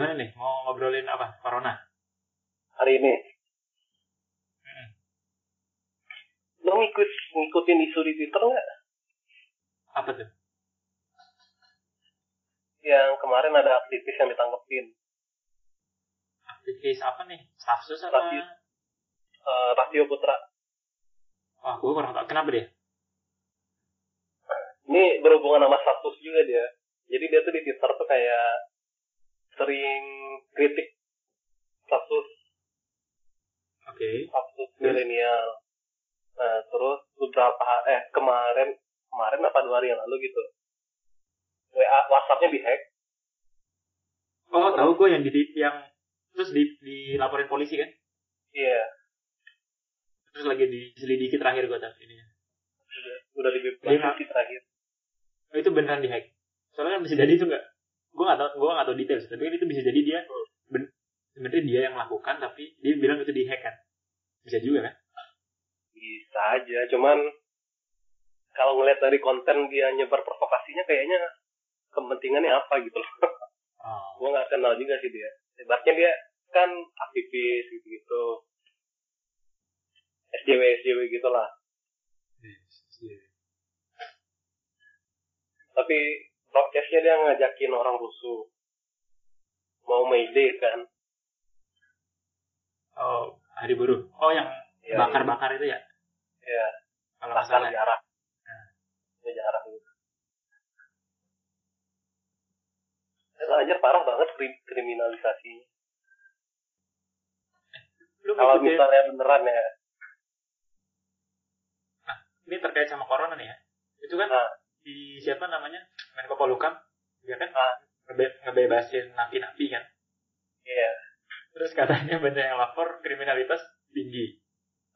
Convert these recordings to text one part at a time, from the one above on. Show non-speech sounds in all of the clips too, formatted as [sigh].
gimana nih? Mau ngobrolin apa? Corona? hari ini. Hmm. Lo ngikut ngikutin isu di Twitter nggak? Apa tuh? Yang kemarin ada aktivis yang ditangkepin. Aktivis apa nih? Stafsus apa? Stafsus. Eh, Rasio Putra. Wah, gue kurang tahu. Kenapa dia? Ini berhubungan sama status juga dia. Jadi dia tuh di Twitter tuh kayak sering kritik status Oke. status Terus? milenial. Nah, terus beberapa eh kemarin kemarin apa dua hari yang lalu gitu. WA WhatsApp-nya dihack. Oh, tahu gue yang di yang terus di dilaporin polisi kan? Iya, Terus lagi diselidiki terakhir gue tahu ini. udah, udah sih terakhir. Oh, itu beneran dihack. Soalnya kan bisa jadi itu enggak. Gue nggak tahu, gue nggak tahu detail. sih. Tapi kan itu bisa jadi dia ben- sebenarnya dia yang melakukan, tapi dia bilang itu dihack kan. Bisa juga kan? Bisa aja, cuman kalau ngeliat dari konten dia nyebar provokasinya kayaknya kepentingannya apa gitu loh. [laughs] Oh. Gue nggak kenal juga sih dia. Hebatnya dia kan aktivis gitu-gitu. SJW SJW gitu lah. Tapi broadcastnya dia ngajakin orang rusuh. Mau Mayday kan. Oh, hari buruh. Oh, yang Ya, bakar-bakar itu ya? Ya, Kalau bakar ya? jarak. Nah. Ya, jarak gitu. Ya, anjir parah banget krim- kriminalisasinya. Lu Kalau misalnya beneran ya. ini terkait sama corona nih ya. Itu kan Nah. Di siapa namanya? Menko Polhukam. Dia kan Ah. ngebe- ngebebasin napi-napi kan. Iya. Terus katanya banyak yang lapor kriminalitas tinggi.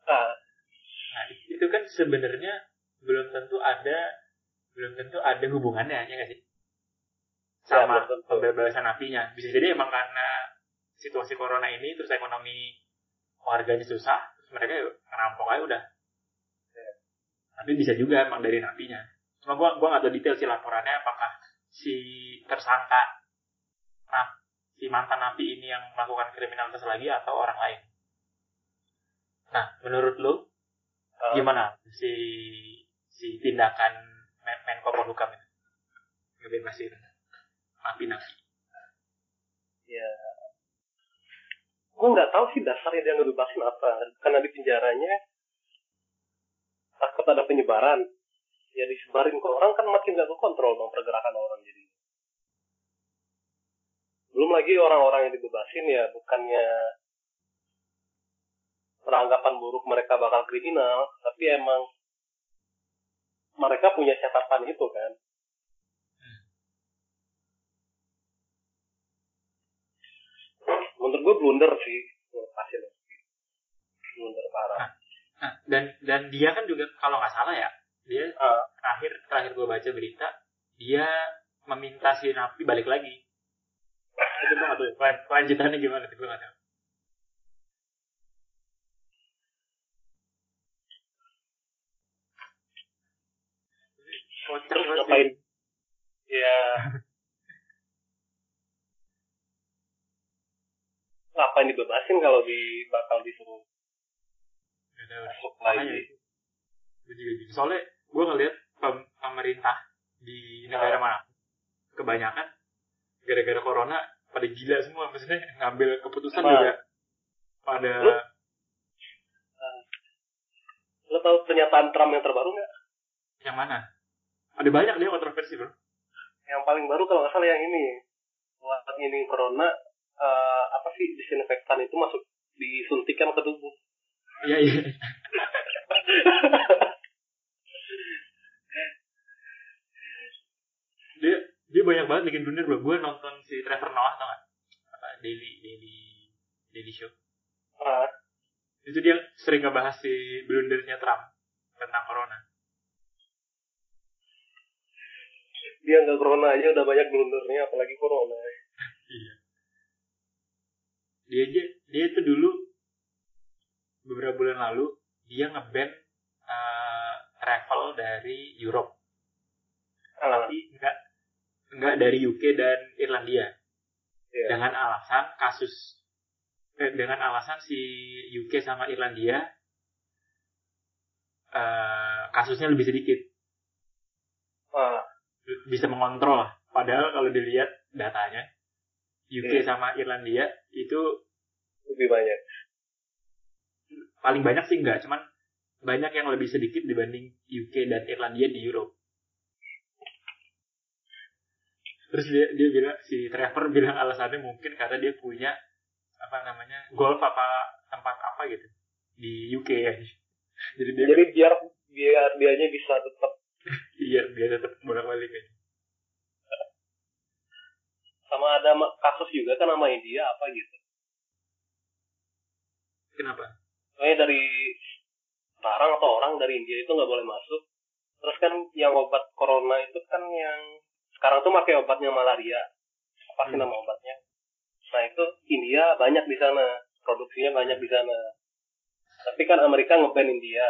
Ah, Nah, itu kan sebenarnya belum tentu ada belum tentu ada hubungannya ya nggak sih? Ya, Sama tentu. pembebasan napinya. Bisa jadi emang karena situasi corona ini terus ekonomi warganya susah, terus mereka ya ngerampok aja udah. Ya. Tapi bisa juga emang dari napinya. Cuma gua gua nggak tahu detail sih laporannya apakah si tersangka nah, si mantan napi ini yang melakukan kriminalitas lagi atau orang lain. Nah, menurut lu ah. gimana si si tindakan Men Menko Polhukam itu ngebebasin napi-napi Ya. Gue nggak tahu sih dasarnya dia ngebebasin apa. Karena di penjaranya takut ada penyebaran. Ya disebarin ke orang kan makin gak kontrol dong pergerakan orang jadi. Belum lagi orang-orang yang dibebasin ya bukannya beranggapan buruk mereka bakal kriminal, tapi emang mereka punya catatan itu kan. Menurut gue blunder sih lepasin blunder parah. nah, dan dan dia kan juga kalau nggak salah ya dia Ah. terakhir terakhir gue baca berita dia meminta si napi balik lagi itu gue nggak tahu ya, kelan- kelanjutannya gimana tuh gue nggak tahu kocak ngapain? Ya. [laughs] Ngapain dibebasin kalau di bakal disuruh masuk lagi? itu. Gue juga. Soalnya gue ngeliat pem- pemerintah di negara mana kebanyakan gara-gara corona pada gila semua maksudnya ngambil keputusan Emang. juga pada Lu? Lo tahu pernyataan Trump yang terbaru nggak? yang mana? Ada banyak dia kontroversi bro. Yang paling baru kalau nggak salah yang ini. Buat ini corona, eh, apa sih disinfektan itu masuk disuntikan ke tubuh. Iya iya. [laughs] dia dia banyak banget bikin blunder bro. Gue nonton si Trevor Noah tau gak? Apa daily daily daily show. Ah, Itu dia sering ngebahas si blundernya Trump tentang corona. dia nggak corona aja udah banyak blundernya, apalagi corona. Iya. Dia aja, dia itu dulu beberapa bulan lalu dia ngeban eh, travel dari Europe, Ah, tapi enggak enggak dari UK dan Irlandia. Iya. dengan alasan kasus eh, dengan alasan si UK sama Irlandia eh, kasusnya lebih sedikit Wah, bisa mengontrol padahal kalau dilihat datanya UK Iya. sama Irlandia itu lebih banyak. paling banyak sih enggak cuman banyak yang lebih sedikit dibanding UK dan Irlandia di Eropa terus dia dia bilang si Trevor bilang alasannya mungkin karena dia punya apa namanya golf apa tempat apa gitu. Di UK ya. [laughs] Jadi dia Jadi biar biar dianya bisa tetap. [laughs] Iya dia tetap bolak balik aja. Sama ada kasus juga kan sama India apa gitu. kenapa? Soalnya dari barang atau orang dari India itu nggak boleh masuk. Terus kan yang obat corona itu kan yang sekarang tuh pakai obatnya malaria. Apa sih Hmm. nama obatnya? Nah itu India banyak di sana, produksinya banyak di sana. Tapi kan Amerika ngeban India.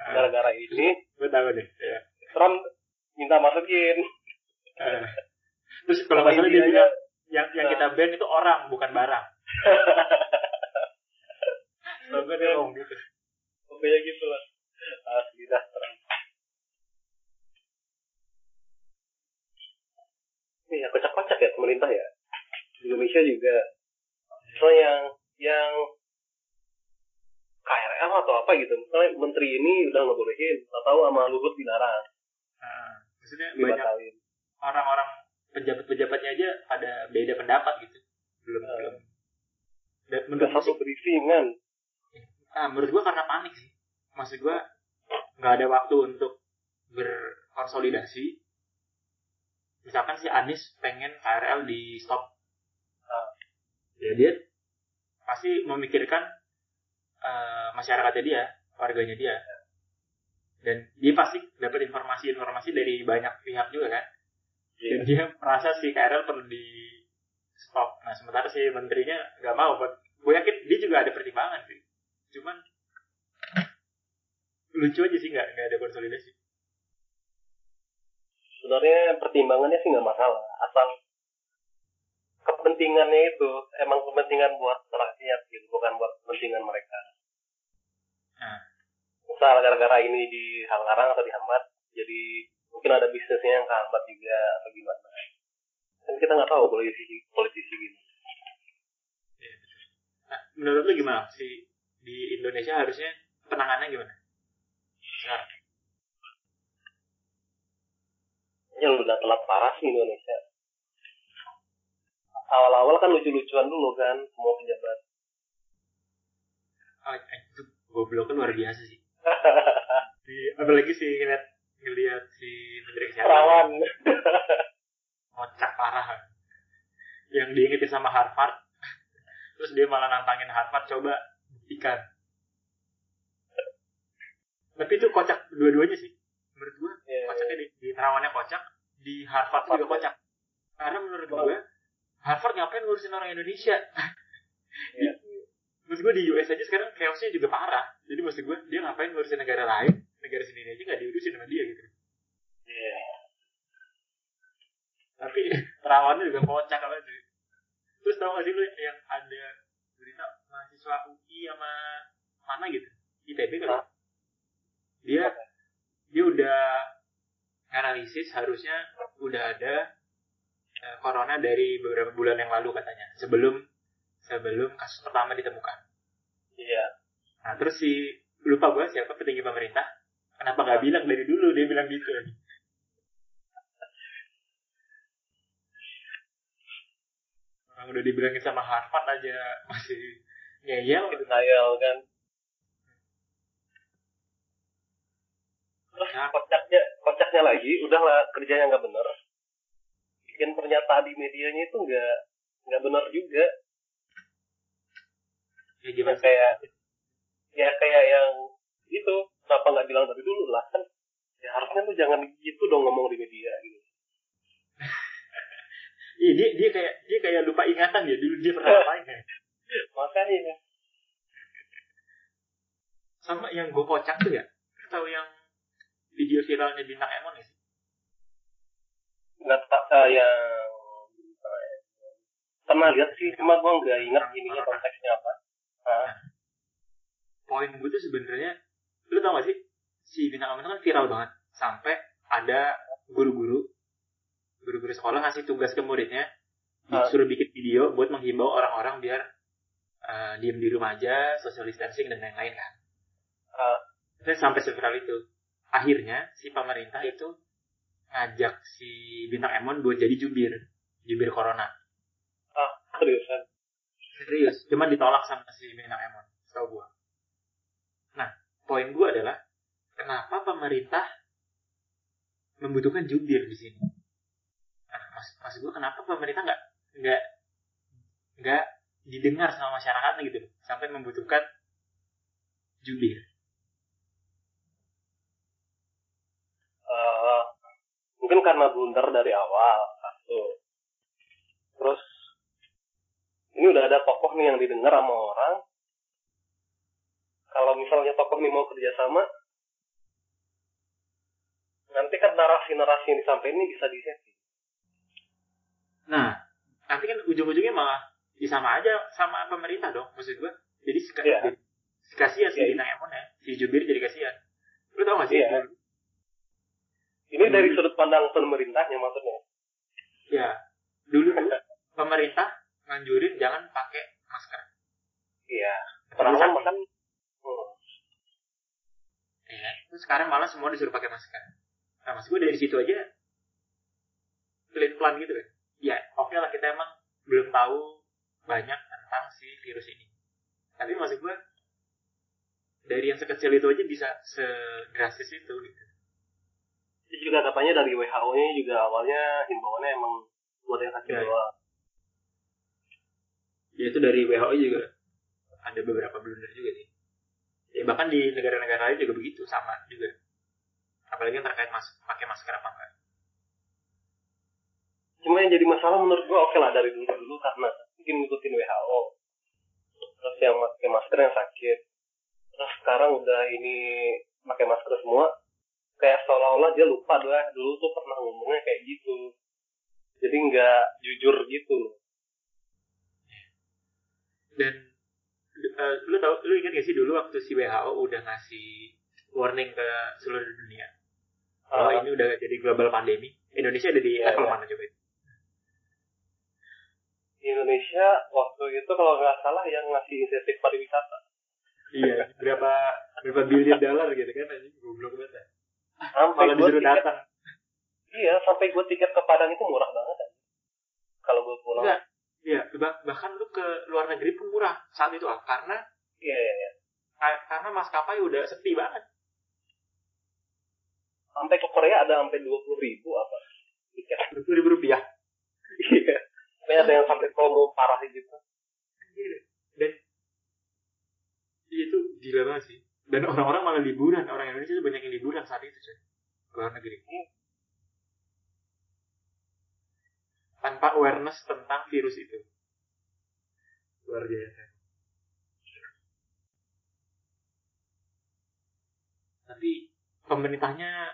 Ah, Gara-gara ini gue tahu deh ya Trump minta masukin. Ah. terus kalau Sama nggak salah dia bilang yang yang Nah. kita ban itu orang bukan barang [laughs] dia ngomong gitu Pokoknya gitu lah. Asli dah Trump. Ya kocak-kocak ya pemerintah ya. Di Indonesia juga. Soalnya yang yang KRL atau apa gitu. Misalnya menteri ini udah ngebolehin. Atau sama Luhut dilarang. Ah, maksudnya banyak Dibatalin. orang-orang pejabat-pejabatnya aja ada beda pendapat gitu belum Ah. belum dan menurut satu briefingan. ah, menurut gua karena panik sih maksud gua nggak ada waktu untuk berkonsolidasi misalkan si Anies pengen KRL di stop Ah. ya dia pasti memikirkan eh, masyarakatnya dia warganya dia. Dan dia pasti dapat informasi-informasi dari banyak pihak juga kan. Iya. dan dia merasa si KRL perlu di stop. Nah sementara si menterinya nggak mau. Buat gue yakin dia juga ada pertimbangan sih. Cuman lucu aja sih nggak nggak ada konsolidasi Sebenarnya pertimbangannya sih nggak masalah. Asal kepentingannya itu emang kepentingan buat rakyat gitu, bukan buat kepentingan mereka. Nah. Misal gara-gara ini dihalang atau dihambat, jadi mungkin ada bisnisnya yang kehambat juga atau gimana. Kan kita nggak tahu politisi politisi gini. nah, menurut lu gimana si di Indonesia harusnya penanganannya gimana sekarang Ya udah telat parah sih Indonesia. Awal-awal kan lucu-lucuan dulu kan semua pejabat. oh, eh, itu gobloknya luar biasa sih [laughs] di, apalagi sih ngeliat ngeliat si menteri kesehatan Perawan. [laughs] kocak parah yang diingetin sama Harvard [laughs] terus dia malah nantangin Harvard coba buktikan tapi itu kocak dua-duanya sih menurut gua Iya, kocaknya di, di terawannya kocak di Harvard juga kocak karena menurut gua Harvard ngapain ngurusin orang Indonesia Iya. [laughs] maksud gua di US aja sekarang chaosnya juga parah jadi maksud gua dia ngapain ngurusin negara lain negara sendiri aja nggak diurusin sama dia gitu Iya. tapi [laughs] terawannya juga kocak banget sih. Terus tau gak sih lu yang ada berita mahasiswa UI sama mana gitu? ITB kan? Dia dia udah analisis harusnya udah ada eh, corona dari beberapa bulan yang lalu katanya sebelum sebelum kasus pertama ditemukan. Iya. Nah terus si lupa gue siapa petinggi pemerintah kenapa nggak bilang dari dulu dia bilang gitu Orang udah dibilangin sama Harvard aja masih ngeyel. Denial kan. Terus Nah. kocaknya, kocaknya lagi, udahlah kerjanya nggak bener. Bikin pernyataan di medianya itu nggak nggak bener juga. Ya gimana sih? kayak ya kayak yang itu kenapa nggak bilang dari dulu lah kan? Ya harusnya tuh jangan gitu dong ngomong di media gitu. [laughs] Iya dia dia kayak dia kayak lupa ingatan ya dulu dia pernah ngapain ya. [laughs] Makanya Sama yang gue kocak tuh ya. Lu Tahu yang video viralnya bintang Emon ya sih? nggak tak uh, yang pernah lihat sih cuma gue nggak ingat ininya konteksnya apa. Ah. Poin gue tuh sebenarnya lu tau gak sih? Si bintang Emon kan viral banget. Sampai ada guru-guru guru-guru sekolah ngasih tugas ke muridnya Ah. disuruh bikin video buat menghimbau orang-orang biar eh, diem di rumah aja social distancing dan lain-lain kan. Dan sampai seviral itu akhirnya si pemerintah itu ngajak si bintang Emon buat jadi jubir jubir corona. Seriusan? Serius cuman ditolak sama si bintang Emon setahu gua. Nah poin gua adalah kenapa pemerintah membutuhkan jubir di sini? Nah, mas mas gua kenapa pemerintah nggak nggak nggak didengar sama masyarakatnya gitu sampai membutuhkan jubir Eh, mungkin karena blunder dari awal satu terus ini udah ada tokoh nih yang didengar sama orang kalau misalnya tokoh ini mau kerjasama nanti kan narasi-narasi yang disampaikan ini bisa disetting nah nanti kan ujung-ujungnya malah ya sama aja sama pemerintah dong maksud gua jadi seka- Iya. si kasihan si Iya. bintang Emon ya si jubir jadi kasihan lu tau gak sih Iya. Ini dari Hmm. sudut pandang pemerintahnya maksudnya Ya, dulu [laughs] pemerintah nganjurin jangan pakai masker. iya Terus pernah makan hmm. ya, terus sekarang malah semua disuruh pakai masker. Nah, maksud gue dari situ aja pelan-pelan gitu kan. Ya, oke lah kita emang belum tahu banyak tentang si virus ini. Tapi maksud gue dari yang sekecil itu aja bisa sedrastis itu gitu. Itu juga katanya dari WHO-nya juga awalnya himbauannya emang buat yang sakit iya. doang. Ya itu dari WHO juga ada beberapa blunder juga sih. Ya bahkan di negara-negara lain juga begitu sama juga. Apalagi yang terkait mas pakai masker apa enggak. Cuma yang jadi masalah menurut gua oke lah dari dulu dulu karena mungkin ngikutin WHO. Terus yang pakai masker yang sakit. Terus sekarang udah ini pakai masker semua. Kayak seolah-olah dia lupa doa dulu tuh pernah ngomongnya kayak gitu. Jadi nggak jujur gitu. Dan eh, lu tau lu ingat gak sih dulu waktu si WHO udah ngasih warning ke seluruh dunia kalau Ah, ini udah jadi global pandemi. Indonesia ada di Iya, level iya. mana coba? di Indonesia waktu itu kalau nggak salah yang ngasih insentif pariwisata. iya, berapa berapa bilion dolar gitu kan anjing goblok banget. Sampai Kalau gua disuruh tiket, datang. iya sampai gue tiket ke Padang itu murah banget. kan. Kalau gue pulang. Enggak. Iya, bah- bahkan lu ke luar negeri pun murah saat itu ah, karena Iya, iya, iya. ka- karena maskapai udah sepi banget. Sampai ke Korea ada sampai dua puluh ribu apa tiket. Dua ribu rupiah. Iya. Sampai ada yang sampai promo parah gitu. Dan itu gila banget sih. Dan orang-orang malah liburan. Orang Indonesia tuh banyak yang liburan saat itu, coy. Ke luar negeri. Tanpa awareness tentang virus itu. Luar biasa. Tapi pemerintahnya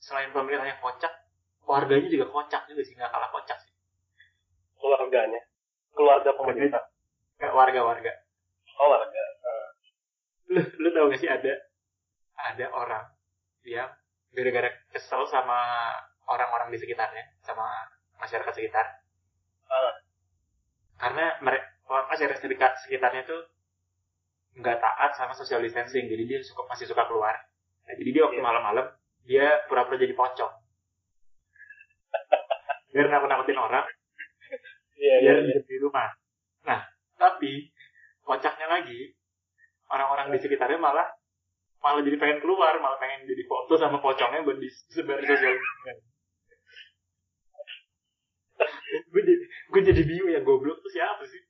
selain pemerintahnya kocak, warganya juga kocak juga sih, nggak kalah kocak sih. Keluarganya. Keluarga pemerintah. Kayak warga-warga. Oh, warga. Lu, lu tau gak sih ada ada orang yang gara-gara kesel sama orang-orang di sekitarnya sama masyarakat sekitar Ah. karena mereka masyarakat sekitar- sekitarnya tuh nggak taat sama social distancing jadi dia suka masih suka keluar nah, jadi dia waktu Iya. malam-malam dia pura-pura jadi pocong [laughs] biar nakut-nakutin orang Iya, iya, biar hidup di rumah. Nah, tapi kocaknya lagi orang-orang di sekitarnya malah malah jadi pengen keluar, malah pengen jadi foto sama pocongnya buat disebar di sosial media. gue jadi gue jadi bingung ya goblok tuh siapa sih?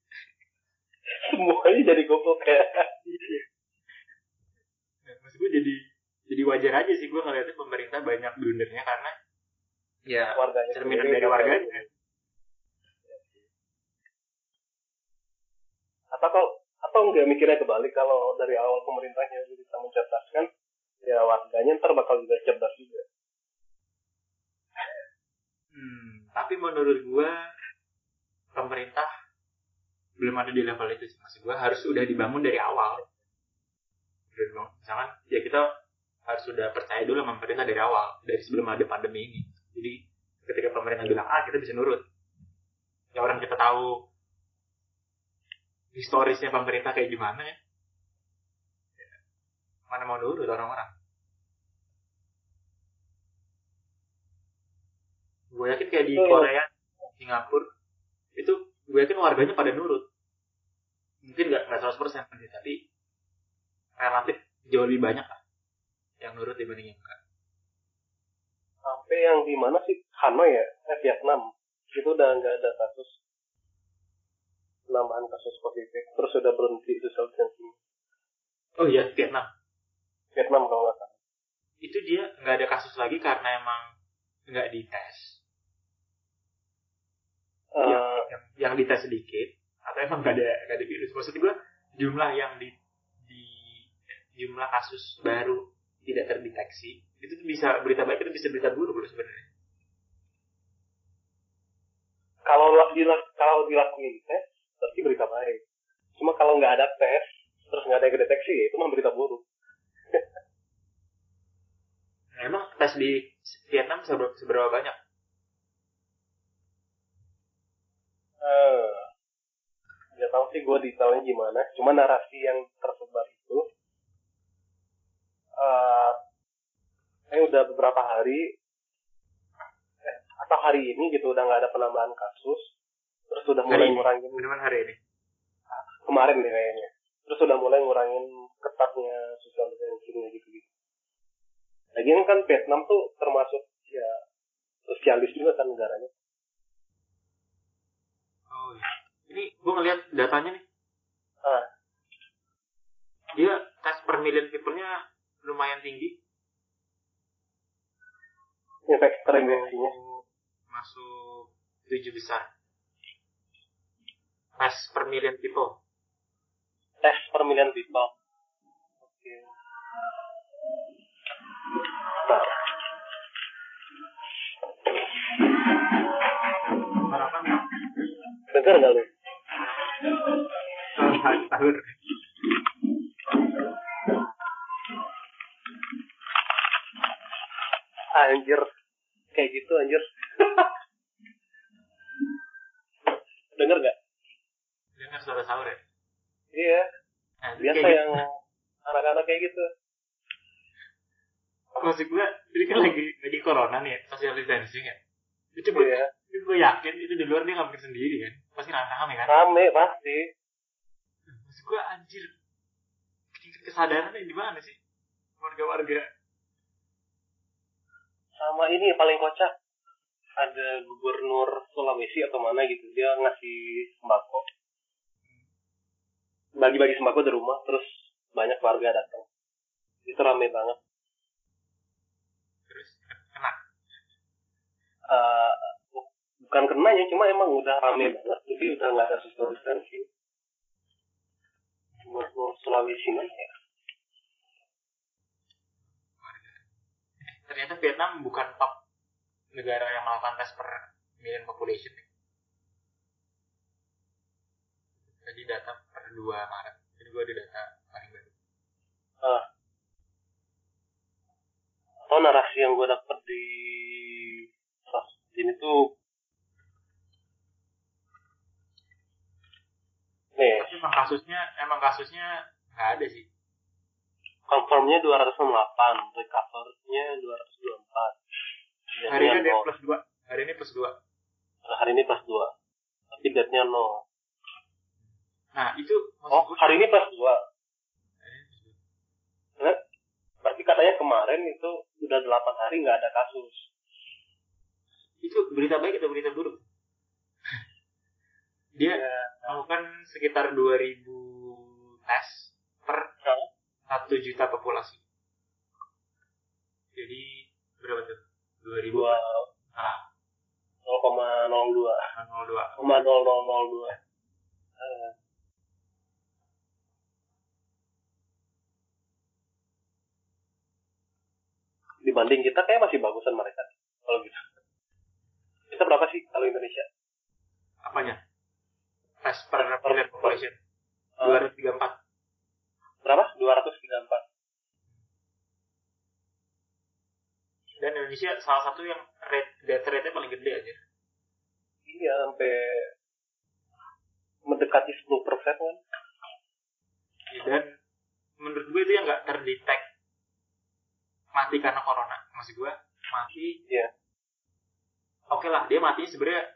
Semuanya jadi goblok kayak. Nah, maksud gue jadi jadi wajar aja sih gue ngeliatnya pemerintah banyak blundernya karena ya warganya cerminan sendiri. dari warganya. Atau kalau atau nggak mikirnya kebalik kalau dari awal pemerintahnya bisa mencerdaskan ya warganya ntar bakal juga cerdas juga. Hmm, tapi menurut gua pemerintah belum ada di level itu sih maksud gue harus udah dibangun dari awal. Misalkan ya kita harus sudah percaya dulu sama pemerintah dari awal dari sebelum ada pandemi ini. Jadi ketika pemerintah bilang A kita bisa nurut. Ya orang kita tahu historisnya pemerintah kayak gimana ya? Ya, mana mau nurut orang-orang? Gue yakin kayak di. Korea Singapura itu gue yakin warganya pada nurut. Mungkin nggak nggak 100% sih tapi relatif jauh lebih banyak lah yang nurut dibanding yang enggak. Sampai yang di mana sih? Hanoi ya? Eh, Vietnam. Itu udah nggak ada kasus penambahan kasus positif. Terus sudah berhenti social distancing oh iya Vietnam. Vietnam kalau nggak salah. Itu dia nggak ada kasus lagi karena emang nggak dites. Eh, yang yang dites sedikit atau emang nggak ada nggak ada virus. Maksud gue jumlah yang di di jumlah kasus baru tidak terdeteksi itu tuh bisa berita baik itu bisa berita buruk loh sebenarnya. Kalau la- dila- kalau dilakuin tes berarti berita baik. Cuma kalau nggak ada tes terus nggak ada yang deteksi ya itu mah berita buruk. Nah, [laughs] emang tes di Vietnam seberapa, seberapa banyak? Eh, nggak tahu sih gue detailnya gimana. Cuma narasi yang tersebar itu eh saya udah beberapa hari eh, atau hari ini gitu udah nggak ada penambahan kasus terus udah mulai Hari ngurangin benar hari ini? Kemarin deh kayaknya. Terus udah mulai ngurangin ketatnya social distancing gitu gitu lagian kan Vietnam tuh termasuk ya sosialis juga kan negaranya. Oh iya. Ini gue ngeliat datanya nih. Ah. dia tes per million people-nya lumayan tinggi. Infeksi terinfeksinya. Masuk masuk tujuh besar tes per million people tes per million people oke. Harapan denger nggak lu? Tahun anjir. Kayak gitu anjir. [laughs] Denger nggak dengar suara sahur ya? Iya. Nah, itu biasa kayak yang anak-anak kayak gitu. Gitu. maksud gue ini kan lagi lagi corona nih social distancing ya. Itu gue iya. gue yakin itu di luar dia nggak mungkin sendiri kan? Pasti rame kan? Rame pasti. Maksud gue anjir. Tingkat kesadarannya di mana sih? Warga-warga. Sama ini paling kocak. Ada gubernur Sulawesi atau mana gitu dia ngasih sembako bagi-bagi sembako di rumah terus banyak warga datang. Itu rame banget. Terus kena? Bu- bukan kenanya cuma emang udah rame banget. Jadi udah nggak ada social distancing gubernur Sulawesi mana ya. Eh, ternyata Vietnam bukan top negara yang melakukan tes per million population. Nih. Tadi data per 2 Maret. Jadi gue ada data paling baru. atau narasi yang gue dapet di ini tuh nih Tapi emang kasusnya, emang kasusnya nggak ada sih. confirmnya 268 recovernya 224 Hari ini ada plus 2. Hari ini plus 2. hari ini plus 2 tapi deathnya 0 Nah, itu oh hari ini plus 2 Hari ini plus dua. berarti katanya kemarin itu udah 8 hari nggak ada kasus Itu berita baik atau berita buruk? [laughs] Dia ya, melakukan sekitar 2000 tes per Hah? 1 juta populasi. Jadi berapa tuh? 2000 dua ah, 0,02 0,02. 0,0002 Eh. Dibanding kita kayak masih bagusan mereka. Kalau gitu. Kita berapa sih kalau Indonesia? Apanya? as per million population Eh, 234 berapa? 234 dan Indonesia salah satu yang rate death rate-nya paling gede aja. Iya sampai mendekati 10 persen kan. Dan menurut gue itu yang nggak terdetek mati karena corona. Maksud gue mati. Iya. oke lah dia mati sebenarnya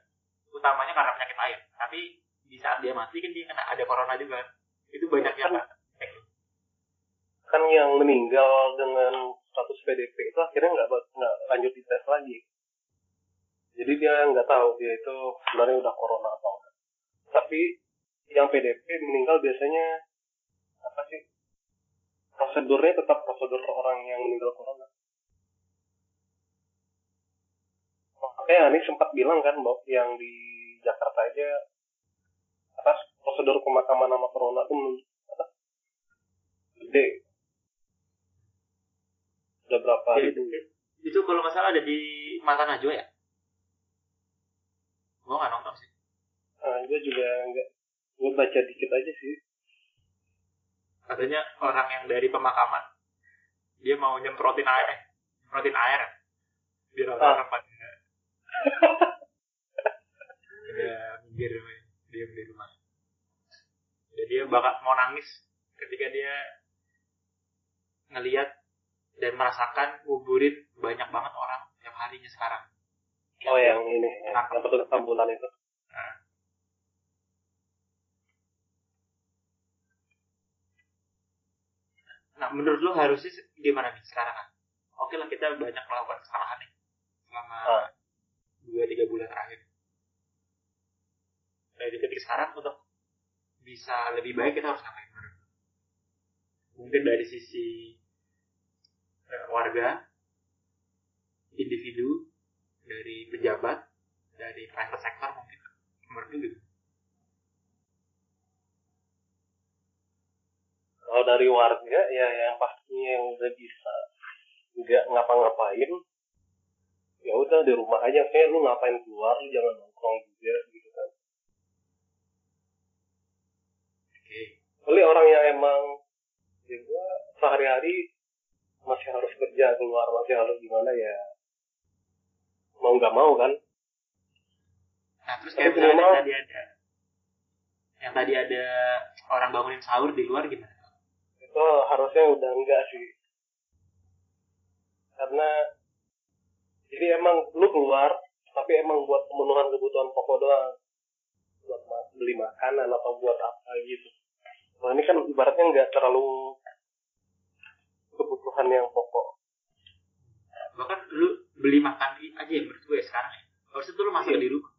utamanya karena penyakit lain tapi di saat dia mati kan dia kena ada corona juga. Itu banyak yang nggak terdetek. kan yang meninggal dengan status PDP itu akhirnya nggak nggak lanjut di tes lagi. Jadi dia nggak tahu dia itu sebenarnya udah corona atau enggak. Tapi yang PDP meninggal biasanya apa sih prosedurnya tetap prosedur orang yang meninggal corona. Makanya Anies sempat bilang kan bahwa yang di Jakarta aja atas prosedur pemakaman sama corona itu apa gede. Udah berapa Ya, itu, itu kalau nggak salah ada di Mata Najwa ya? Gue nggak nonton sih. Nah, gue juga nggak gue baca dikit aja sih katanya orang yang dari pemakaman dia mau nyemprotin air nyemprotin air. Biar Ah. orang pada pada minggir diam di rumah. Jadi dia bakal mau nangis ketika dia ngelihat dan merasakan nguburin banyak banget orang tiap harinya sekarang. Oh yang ini ya, Nah. yang petugas ambulan itu. Nah, menurut lu harusnya gimana nih sekarang kan? Oke lah kita banyak melakukan kesalahan nih selama Ah. dua tiga bulan terakhir. Dari titik sekarang untuk bisa lebih baik kita harus ngapain menurut? Mungkin dari sisi eh, warga, individu, dari pejabat, dari private sector mungkin. Menurut gitu? Kalau dari warga ya yang pastinya yang udah bisa nggak ngapa-ngapain ya udah di rumah aja kayak lu ngapain keluar lu jangan nongkrong juga gitu kan Oke. Kecuali orang yang emang ya gua sehari-hari masih harus kerja keluar masih harus gimana ya mau nggak mau kan Nah, terus kayak tadi ada yang tadi ada orang bangunin sahur di luar gimana? Itu harusnya udah enggak sih karena jadi emang lu keluar tapi emang buat pemenuhan kebutuhan pokok doang buat beli makanan atau buat apa gitu nah ini kan ibaratnya nggak terlalu kebutuhan yang pokok Bahkan lu beli makan aja ya menurut gue sekarang ya. Harusnya tuh lu masak Iya. di rumah.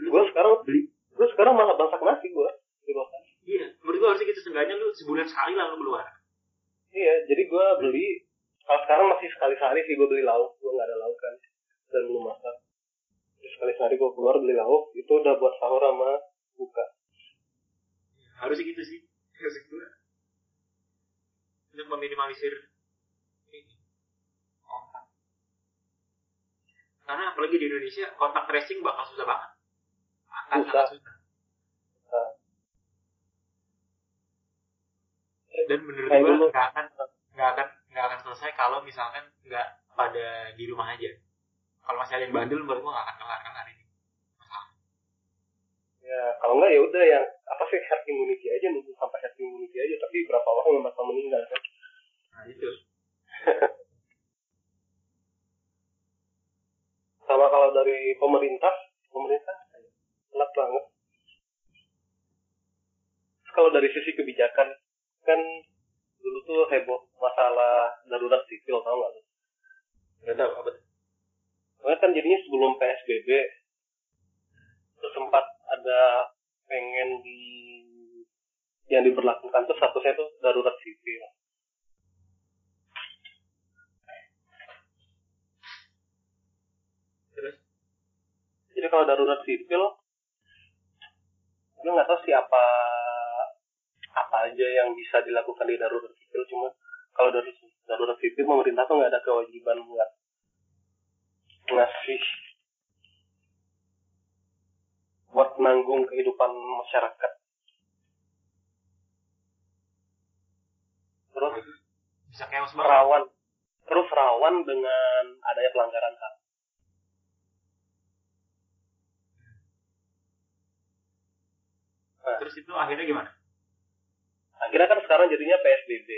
Lu gue sekarang beli. gue sekarang malah masak nasi gue di rumah Iya, menurut gue harusnya gitu seenggaknya lu sebulan sekali lah lu keluar. iya jadi gue beli kalau sekarang masih sekali sehari sih gue beli lauk gue nggak ada lauk kan dan belum masak Terus sekali sehari gue keluar beli lauk itu udah buat sahur sama buka Harusnya gitu sih. Harusnya gue. Untuk meminimalisir ini kontak. Karena apalagi di Indonesia kontak tracing bakal susah banget. Akan Susah. susah. Dan menurut gue dulu. nggak akan nggak akan nggak akan selesai kalau misalkan nggak pada di rumah aja. Kalau masih ada yang bandel, menurut gue nggak akan kelar kelar ini. Masalah. ya kalau enggak ya udah yang apa sih herd immunity aja nunggu sampai herd immunity aja tapi berapa orang yang bakal meninggal kan Nah itu. [laughs] sama kalau dari pemerintah pemerintah telat banget kalau dari sisi kebijakan kan dulu tuh heboh masalah darurat sipil tau nggak lu? Nggak tahu apa. Soalnya kan jadinya sebelum PSBB sempat ada pengen di yang diberlakukan tuh statusnya tuh darurat sipil. Terus Jadi kalau darurat sipil, gue nggak tahu sih apa aja yang bisa dilakukan di darurat sipil. Cuma kalau darurat darurat sipil pemerintah tuh nggak ada kewajiban buat ngasih buat nanggung kehidupan masyarakat. Terus bisa banget rawan, terus rawan dengan adanya pelanggaran HAM. terus itu akhirnya gimana Akhirnya kan sekarang jadinya PSBB.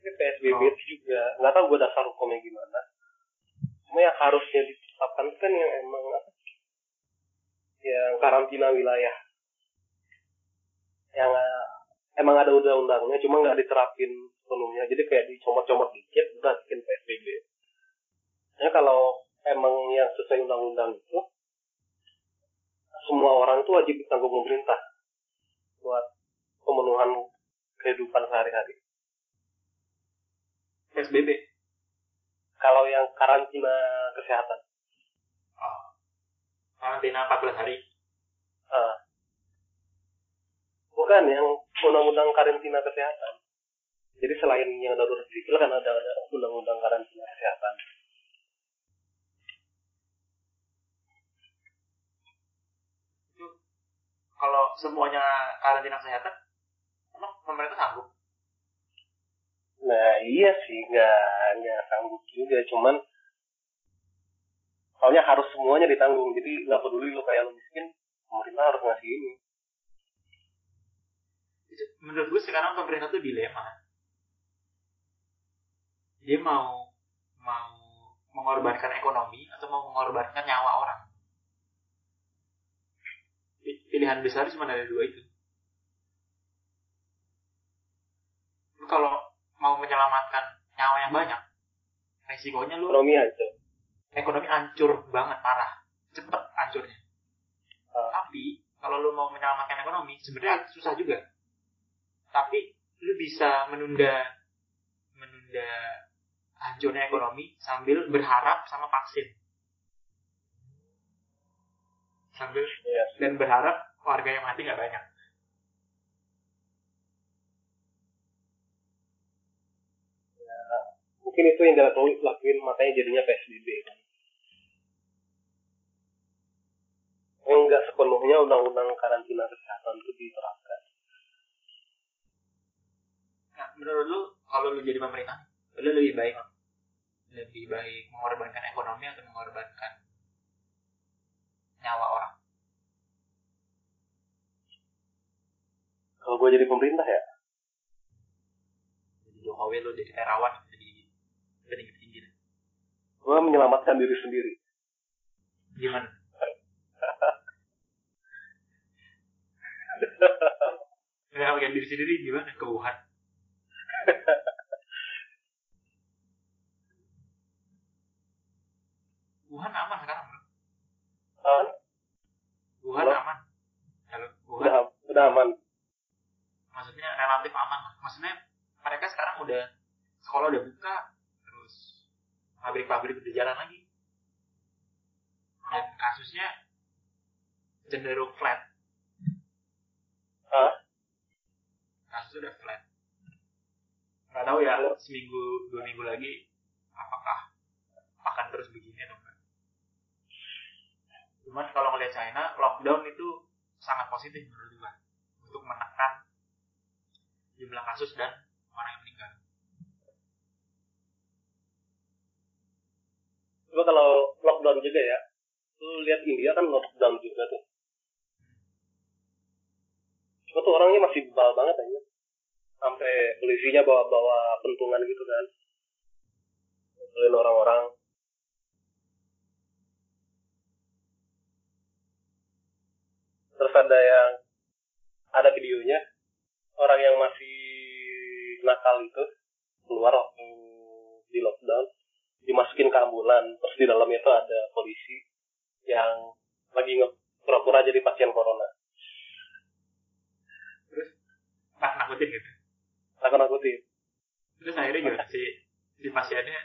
Tapi PSBB Oh. itu juga nggak tahu gue dasar hukumnya gimana. Cuma yang harusnya ditetapkan kan yang emang apa? Yang karantina wilayah. Yang eh, emang ada undang-undangnya, cuma nggak diterapin sepenuhnya. Jadi kayak dicomot-comot dikit, udah bikin PSBB. Ya kalau emang yang sesuai undang-undang itu, semua orang itu wajib ditanggung pemerintah buat pemenuhan kehidupan sehari-hari. PSBB Kalau yang karantina kesehatan, oh. karantina 14 hari eh, bukan yang undang-undang karantina kesehatan. Jadi selain yang darurat sipil kan ada, ada undang-undang karantina kesehatan. itu kalau semuanya karantina kesehatan emang pemerintah sanggup? Nah iya sih, nggak nggak sanggup juga, cuman soalnya harus semuanya ditanggung, jadi nggak peduli lo kayak lo miskin, pemerintah harus ngasih ini. Menurut gue sekarang pemerintah tuh dilema. Dia mau mau mengorbankan ekonomi atau mau mengorbankan nyawa orang. Pi- pilihan besar cuma ada dua itu kalau mau menyelamatkan nyawa yang banyak resikonya lu Ekonomi aja. ekonomi hancur banget parah. Cepet hancurnya. Ah. tapi kalau lu mau menyelamatkan ekonomi sebenarnya susah juga. Tapi lu bisa menunda menunda hancurnya ekonomi sambil berharap sama vaksin. Sambil Iya. dan berharap warga yang mati nggak banyak Mungkin itu yang dilakuin, lakuin makanya jadinya PSBB kan. Enggak sepenuhnya undang-undang karantina kesehatan itu diterapkan. nah, menurut lu kalau lu jadi pemerintah lu lebih baik lebih baik mengorbankan ekonomi atau mengorbankan nyawa orang Kalau gue jadi pemerintah ya, jadi Jokowi lu jadi terawan jadi tinggi tinggi gue menyelamatkan diri sendiri. gimana? [laughs] Bagian diri sendiri gimana? Ke [laughs] Wuhan Wuhan aman sekarang bro Ah, Wuhan Halo? aman Halo Wuhan udah, udah aman. maksudnya relatif aman lah maksudnya mereka sekarang udah sekolah udah buka terus pabrik-pabrik udah jalan lagi. Dan kasusnya cenderung flat. Ah, kasusnya udah flat. Nggak tahu ya seminggu dua minggu lagi apakah akan terus begini atau enggak? Cuman kalau ngeliat China lockdown itu sangat positif menurut gua untuk menekan jumlah kasus dan orang yang meninggal Coba kalau juga ya, lu lihat India kan lockdown juga tuh. Cuma tuh orangnya masih bebal banget aja. Sampai polisinya bawa-bawa pentungan gitu kan. Ngumpulin orang-orang. Terus ada yang ada videonya orang yang masih nakal itu keluar waktu di lockdown dimasukin ke ambulan terus di dalamnya itu ada polisi yang lagi pura-pura jadi pasien corona. Nah nakutin gitu? Takut nakutin. Terus akhirnya gimana si si pasiennya?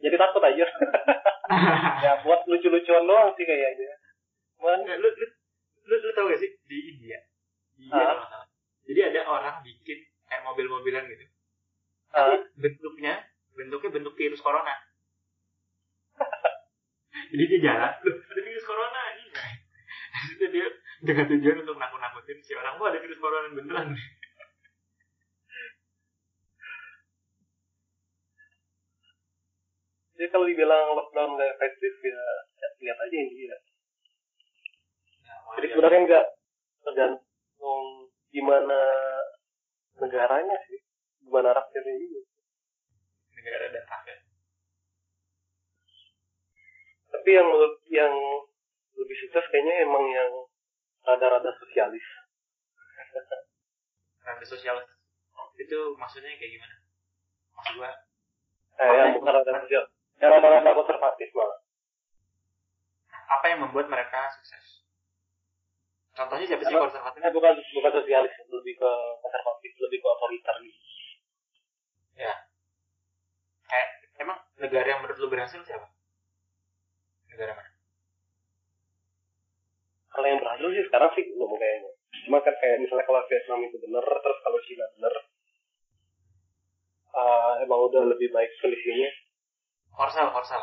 Jadi takut aja. [laughs] Ya buat lucu-lucuan doang sih kayaknya. Cuman Nggak, lu, lu, lu, lu tau gak sih? Di India. Di India Ah. nggak salah. Jadi ada orang bikin kayak mobil-mobilan gitu. Ah, bentuknya bentuknya bentuk virus corona jadi dia jalan loh ada virus corona anjing itu dia dengan tujuan untuk nakut-nakutin si orang gua ada virus corona beneran Jadi kalau dibilang lockdown nggak efektif ya, ya lihat aja yang dia. Ya, Jadi wajar. sebenarnya nggak tergantung gimana negaranya sih, gimana rakyatnya juga. negara dan rakyat Tapi yang yang lebih sukses kayaknya emang yang rada-rada sosialis. [laughs] rada sosial itu maksudnya kayak gimana? Maksud gua? Eh, yang bukan rada sosial, yang rada-rada konservatif malah. apa yang membuat mereka sukses? Contohnya siapa sih konservatif? Eh, bukan bukan sosialis, lebih ke konservatif, lebih ke otoriter gitu. kayak emang negara yang menurut lu berhasil siapa negara mana Kalau yang berhasil sih sekarang sih belum kayaknya. Cuma kan kayak misalnya kalau Vietnam itu bener, terus kalau Cina bener, eh, emang udah lebih baik kondisinya. Korsel Korsel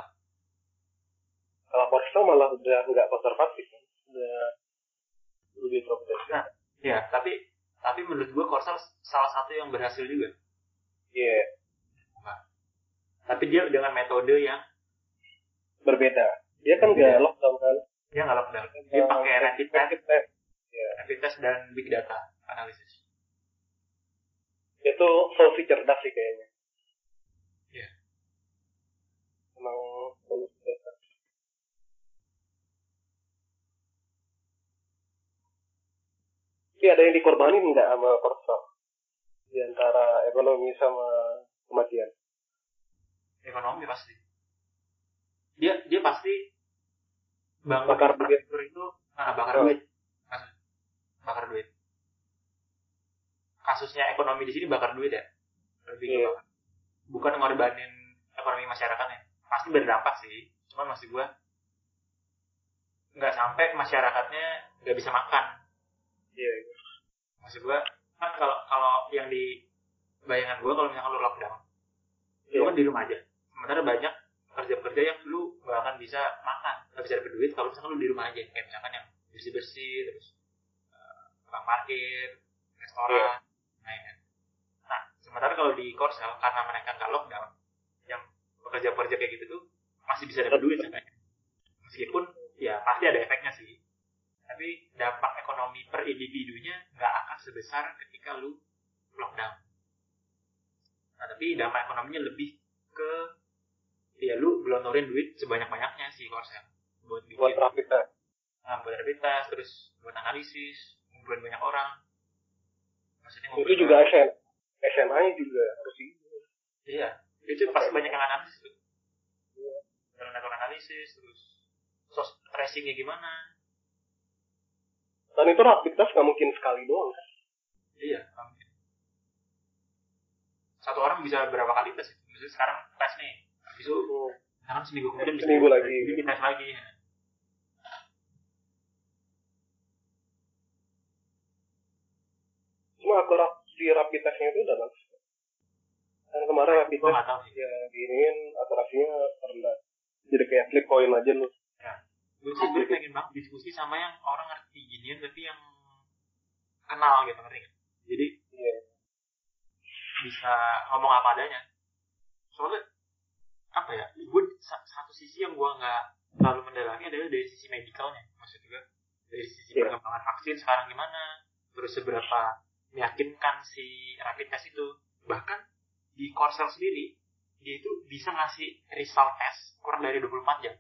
Kalau Portugal malah udah nggak konservatif, kan. udah lebih progresif. Nah. ya tapi tapi menurut gua Korsel salah satu yang berhasil juga Iya, tapi dia dengan metode yang berbeda. Dia kan nggak lockdown kan. dia nggak lockdown dia pakai rapid test rapid test. rapid test dan big data analisis Itu solusi cerdas sih kayaknya. Iya. Emang solusi cerdas. Tapi ada yang dikorbanin nggak sama Korsel? Di antara ekonomi sama kematian. ekonomi pasti dia dia pasti bangun Bakar duit. itu ah, bakar Oh. duit Maksud- bakar duit kasusnya ekonomi di sini bakar duit ya lebih Iya. bakar. bukan ngorbanin ekonomi masyarakatnya pasti berdampak sih cuman masih gua nggak sampai masyarakatnya nggak bisa makan Iya. maksud gua kan kalau kalau yang di bayangan gua kalau misalkan lu lockdown lu Iya. kan di rumah aja sementara banyak kerja-kerja yang lu gak akan bisa makan gak bisa dapet duit kalau misalkan lu di rumah aja kayak misalkan yang bersih-bersih terus eh, tukang parkir restoran lain-lain nah sementara kalau di Korsel karena mereka nggak lockdown yang pekerja-pekerja kayak gitu tuh masih bisa dapet duit sebenarnya. Meskipun ya pasti ada efeknya sih. Tapi dampak ekonomi per individunya nggak akan sebesar ketika lu lockdown. Nah tapi dampak ekonominya lebih ke ya lu gelontorin duit sebanyak-banyaknya sih Korsel buat bikin Buat rapid test. nah, buat rapid test terus buat analisis ngumpulin banyak orang maksudnya Itu juga orang. SM, SMA nya juga harus iya itu pasti banyak yang analisis tuh dan melakukan analisis terus sos tracingnya gimana Dan itu rapid test nggak mungkin sekali doang kan. iya mungkin. satu orang bisa berapa kali tes misalnya sekarang tes nih habis itu misalkan seminggu kemudian bisa Seminggu lagi. dites lagi ya. Cuma akurasi rapid testnya itu udah bagus. Dan kemarin rapid test sih ya giniin akurasinya rendah. Jadi kayak flip coin aja lu. gue sih gue pengen banget diskusi sama yang orang ngerti ginian tapi yang kenal gitu ngerti nggak? jadi Iya. bisa ngomong apa adanya soalnya apa ya gue sa- satu sisi yang gue nggak terlalu mendalami adalah dari sisi medicalnya maksud gue dari sisi Iya. perkembangan vaksin sekarang gimana terus seberapa meyakinkan si rapid test itu. Bahkan di Korsel sendiri dia itu bisa ngasih result test kurang dari 24 jam.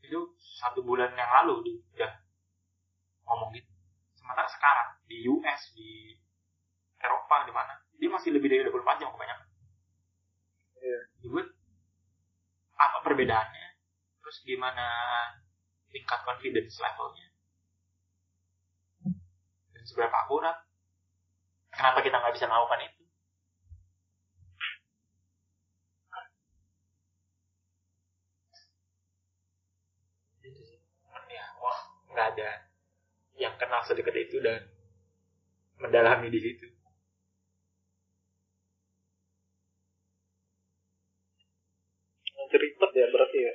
Itu satu bulan yang lalu dia udah ngomong gitu. Sementara sekarang di US di Eropa di mana dia masih lebih dari 24 jam kebanyakan. Iya. Jadi, apa perbedaannya? Terus gimana tingkat confidence levelnya seberapa akurat? Kenapa kita nggak bisa melakukan itu? Ya wah nggak ada yang kenal sedekat itu dan mendalami di situ. Ribet ya berarti ya.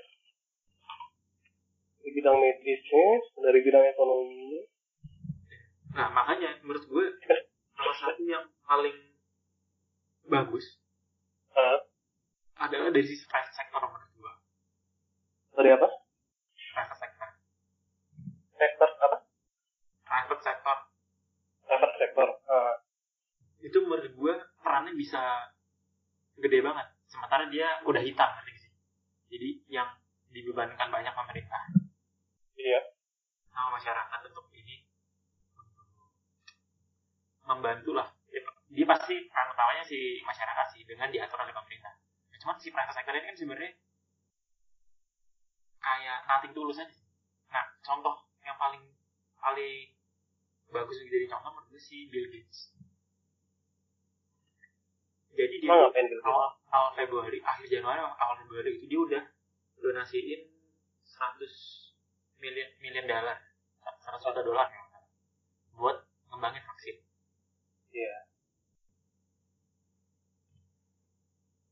Di bidang bidang medisnya dari bidang ekonominya nah makanya menurut gue salah satu yang paling bagus uh, adalah dari sisi private sector menurut gue. Dari apa? Private sector. Sektor apa? Private sector. Private sektor uh, itu menurut gue perannya bisa gede banget. Sementara dia udah hitam sih? Jadi yang dibebankan banyak pemerintah. Iya. Sama masyarakat untuk membantu lah dia, pasti peran utamanya si masyarakat sih dengan diatur oleh pemerintah. Nah, cuman si private sector ini kan sebenarnya kayak nothing tulus aja nah contoh yang paling paling bagus untuk jadi contoh menurut gue si Bill Gates. Jadi dia gitu awal awal Februari akhir Januari awal Februari itu dia udah donasiin 100 miliar miliar dolar 100 juta dolar ya, buat ngembangin vaksin iya.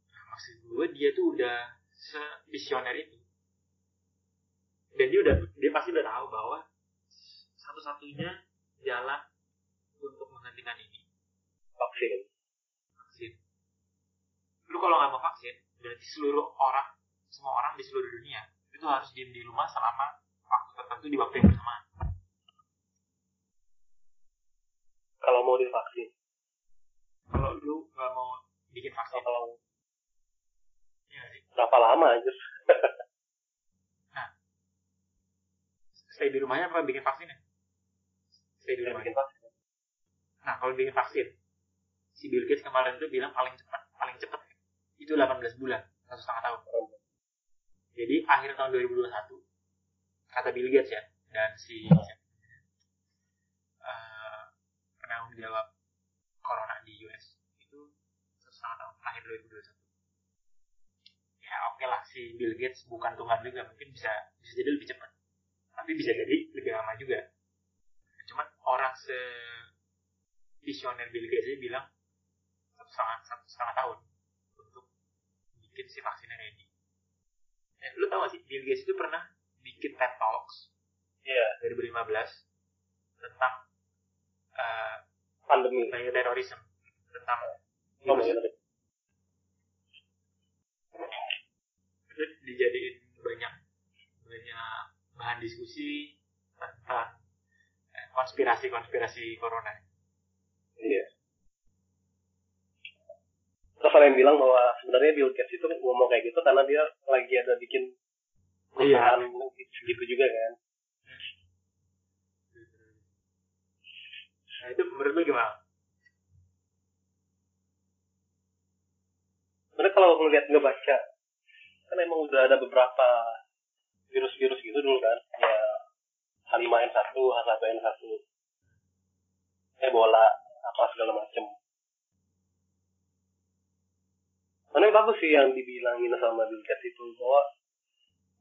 Nah, maksud gue dia tuh udah se visioner itu. Dan dia udah dia pasti udah tahu bahwa satu-satunya jalan untuk menghentikan ini vaksin. vaksin. Lu kalau nggak mau vaksin berarti seluruh orang semua orang di seluruh dunia itu harus diem di rumah selama waktu tertentu di waktu yang bersamaan. Kalau mau divaksin kalau lu nggak mau bikin vaksin kalau ya nggak sih? berapa lama aja [laughs] stay di rumahnya apa bikin vaksin ya? Stay di rumah bikin vaksin. Nah kalau bikin vaksin si Bill Gates kemarin itu bilang paling cepat paling cepat itu 18 bulan satu setengah tahun. Jadi akhir tahun 2021 kata Bill Gates ya dan si uh, penanggung jawab corona di US itu satu setengah tahun akhir 2021 ya oke lah si Bill Gates bukan Tuhan juga mungkin bisa bisa jadi lebih cepat. Tapi bisa jadi lebih lama juga. Cuman orang se visioner Bill Gates aja bilang satu setengah satu setengah tahun untuk bikin si vaksinnya ready. Eh, lu tau gak sih Bill Gates itu pernah bikin TED Talks iya. 2015 tentang uh, pandemi. tentang oh, virus iya. itu dijadiin banyak banyak bahan diskusi tentang eh, konspirasi-konspirasi corona. Iya. Terus ada yang bilang bahwa sebenarnya Bill Gates itu ngomong kayak gitu karena dia lagi ada bikin perusahaan gitu juga kan. Nah itu menurut lu gimana? Sebenarnya kalau ngeliat ngebaca, kan emang udah ada beberapa virus-virus gitu dulu kan. Ya H5N1, H1N1, Ebola, apa segala macem. Yang bagus sih yang dibilangin sama Bill Gates itu bahwa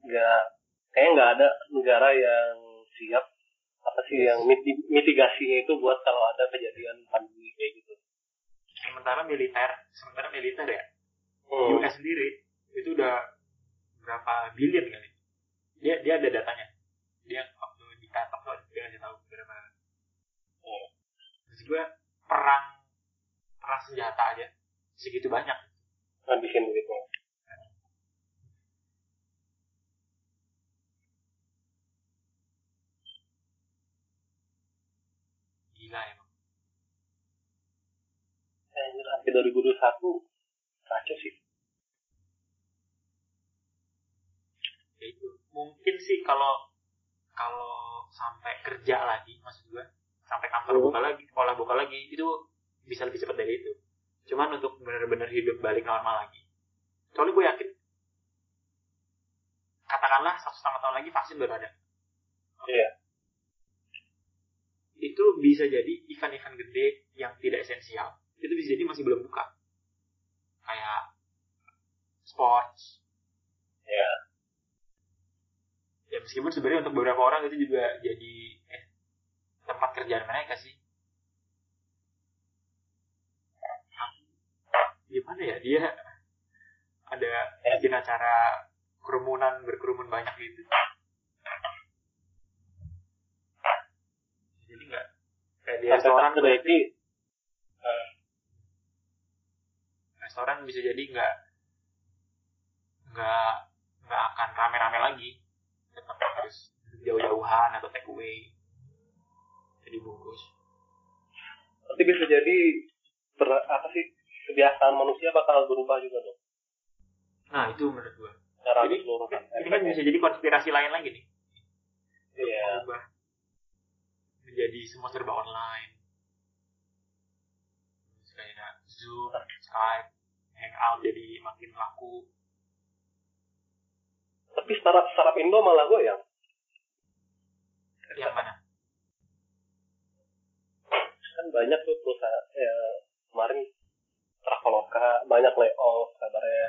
nggak kayaknya nggak ada negara yang siap apa sih yang miti- mitigasinya itu buat kalau ada kejadian pandemi kayak gitu. Sementara militer, sementara militer ya, Hmm. US sendiri itu udah berapa billion kali. Dia dia ada datanya. Dia waktu di kantor tuh dia ngasih tahu berapa. Hmm. Maksud gue perang perang senjata aja segitu banyak. ngabisin duitnya. Gila emang. Anjir, sampai 2021 kacau sih. Ya itu. Mungkin sih kalau kalau sampai kerja lagi maksud gue sampai kantor Hmm. buka lagi, sekolah buka lagi itu bisa lebih cepat dari itu. Cuman untuk benar-benar hidup balik normal lagi. Soalnya gue yakin katakanlah satu setengah tahun lagi vaksin baru ada. Iya. Itu bisa jadi event-event gede yang tidak esensial. Itu bisa jadi masih belum buka kayak sports. Ya yeah. ya meskipun sebenarnya untuk beberapa orang itu juga jadi eh, tempat kerjaan mereka sih. Ya, gimana ya? Dia ada yeah. bikin acara kerumunan berkerumun banyak gitu. Jadi nggak kayak di restoran berarti restoran bisa jadi nggak nggak nggak akan rame-rame lagi. Tetap harus jauh-jauhan atau take away. Jadi bungkus. Nanti bisa jadi ter, apa sih kebiasaan manusia bakal berubah juga dong. nah itu menurut gua. Cara Jadi, keseluruhan. ini kan bisa jadi konspirasi lain lagi nih. Iya. berubah menjadi semua serba online. Kayak Zoom, Skype, Hangout jadi makin laku Tapi startup startup Indo malah goyang. yang mana Kan banyak tuh perusahaan ya kemarin Traveloka banyak layoff kabarnya.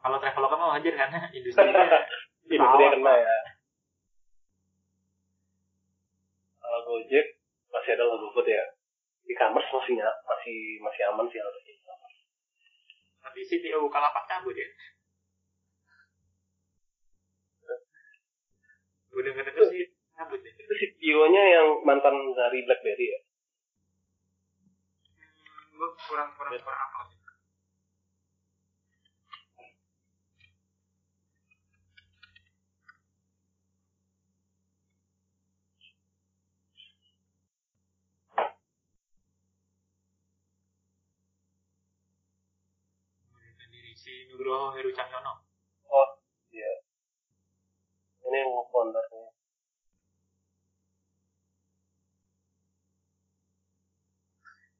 kalau Traveloka wajar karena [laughs] industrinya Industri [laughs] yang kena ya. Kalau Gojek masih ada food ya. E-commerce masih masih masih aman sih harusnya. Tapi CTO Bukalapak cabut ya. Gue denger denger sih cabut ya. Itu CTO-nya yang mantan dari BlackBerry ya. hmm, gue kurang kurang kurang apa sih si Nugroho Heru Cahyono Oh, iya. Ini yang foundernya.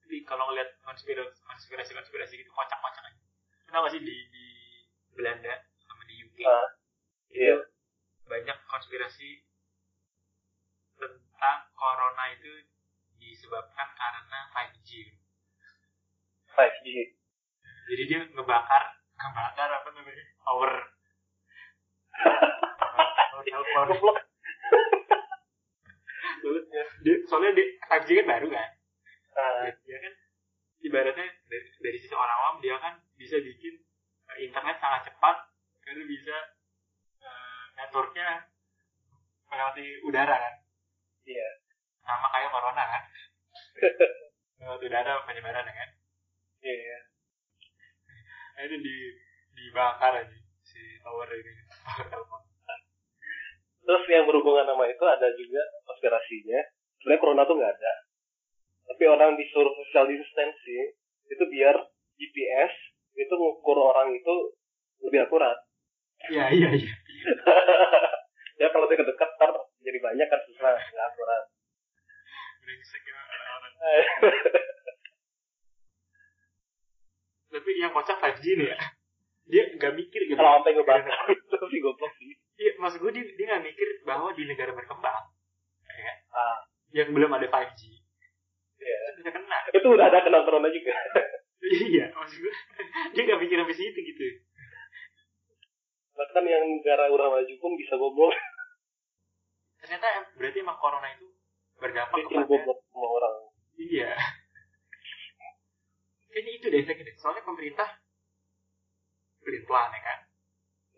Tapi kalau ngeliat konspirasi konspirasi konspirasi gitu kocak kocak aja. Kenapa gak sih di di Belanda sama di UK Ah, iya. banyak konspirasi tentang corona itu disebabkan karena 5G. 5G. Jadi dia ngebakar ngebakar apa namanya power power telepon. Goblok. Dia- soalnya dia 5G kan baru kan. Ah, dia kan ibaratnya dari, dari sisi orang awam dia kan bisa bikin eh, internet sangat cepat karena bisa eh, networknya melewati udara kan iya. sama kayak corona kan [laughs] lewat udara penyebaran kan Iya, iya. Nah, itu di dibakar aja si tower ini telepon Terus yang berhubungan sama itu ada juga konspirasinya. Sebenarnya corona tuh nggak ada. Tapi orang disuruh social distancing itu biar GPS itu ngukur orang itu lebih akurat. iya iya iya [laughs] ya kalau dia dekat ntar jadi banyak kan susah nggak akurat. brengsek ya [laughs] tapi yang kocak 5G nih ya dia nggak mikir gitu kalau sampai ngebakar itu sih goblok sih. Iya, maksud gue dia, dia nggak mikir bahwa di negara berkembang, ya, kan, Ah, yang belum ada 5G, iya. itu bisa kena. Itu udah ada kena corona juga. iya, maksud gue, dia nggak mikir sampai situ gitu. Bahkan yang negara udah maju pun bisa goblok. Ternyata berarti emang corona itu berdampak kepada, goblok semua orang. iya. Kayaknya itu deh efeknya. deh. Soalnya pemerintah pelin-pelan ya kan,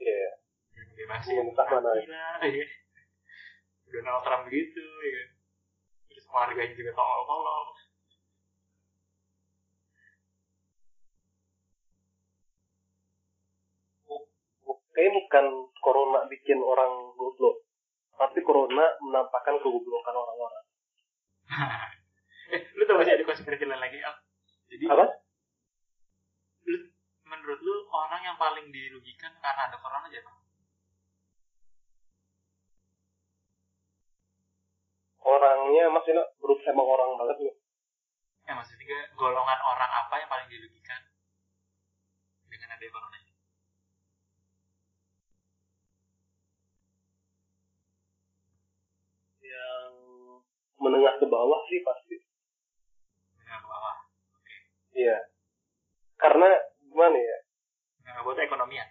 Iya. yang bebasin Pemerintah mana ya? ya. Donald Trump gitu, ya kan. Terus warganya juga tolol-tolol. Kayaknya bukan corona bikin orang goblok. Tapi corona menampakkan kegoblokan orang-orang. [laughs] eh, lu tau gak sih ada konspirasi lain lagi, Al? Jadi, Apa? lu, menurut lu orang yang paling dirugikan karena ada corona aja apa? Orangnya maksudnya grup emang orang banget nih. Ya maksudnya golongan orang apa yang paling dirugikan dengan ada corona ini? Yang menengah ke bawah sih pasti. Iya. Karena gimana ya? Itu ekonomi ya?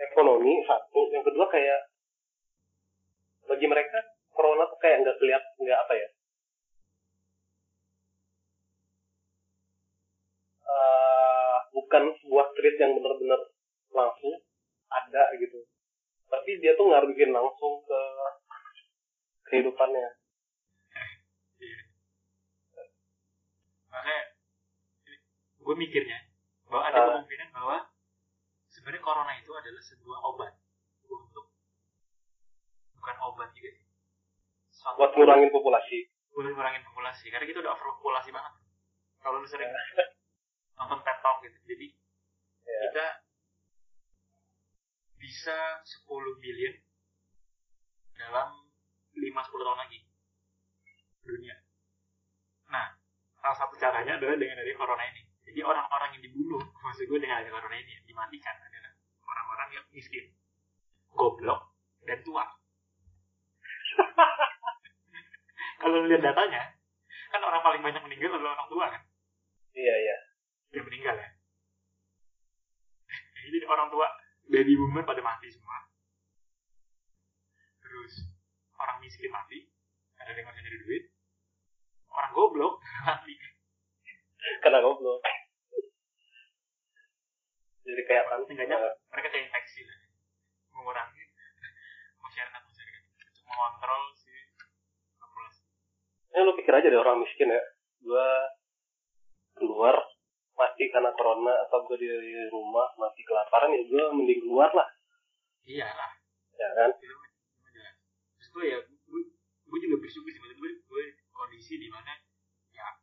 Ekonomi satu, yang kedua kayak bagi mereka corona tuh kayak nggak kelihatan nggak apa ya? Eh, bukan sebuah treat yang benar-benar langsung ada gitu. Tapi dia tuh ngaruhin langsung ke kehidupannya. Gue mikirnya bahwa ada Ah. kemungkinan bahwa sebenarnya corona itu adalah sebuah obat untuk bukan obat juga sih. Suatu buat ngurangin populasi. Buat ngurangin populasi karena kita udah overpopulasi banget. Kalau lu sering [laughs] nonton TED Talk gitu jadi Ya. kita bisa 10 billion dalam 5-10 tahun lagi. Dunia. Nah salah satu caranya adalah dengan dari corona ini jadi orang-orang yang dibunuh maksud gue dengan adanya corona ini dimatikan adalah orang-orang yang miskin goblok dan tua. [laughs] Kalau lihat datanya kan orang paling banyak meninggal adalah orang tua kan? Iya iya. Yang meninggal ya? [laughs] Jadi orang tua baby boomer pada mati semua. Terus orang miskin mati ada yang nggak nyari duit. Orang goblok [laughs] mati karena goblok. Jadi kayak kan Seenggaknya mereka terinfeksi lah. Mengurangi. Masyarakat masyarakat untuk mengontrol si populasi ya lu pikir aja deh orang miskin ya. Gua keluar mati karena corona atau gua di rumah mati kelaparan ya gua mending keluar lah. Iyalah ya kan? Itu jelas. Terus gue ya gue, gue juga bersyukur sih. Maksud gue gue kondisi di mana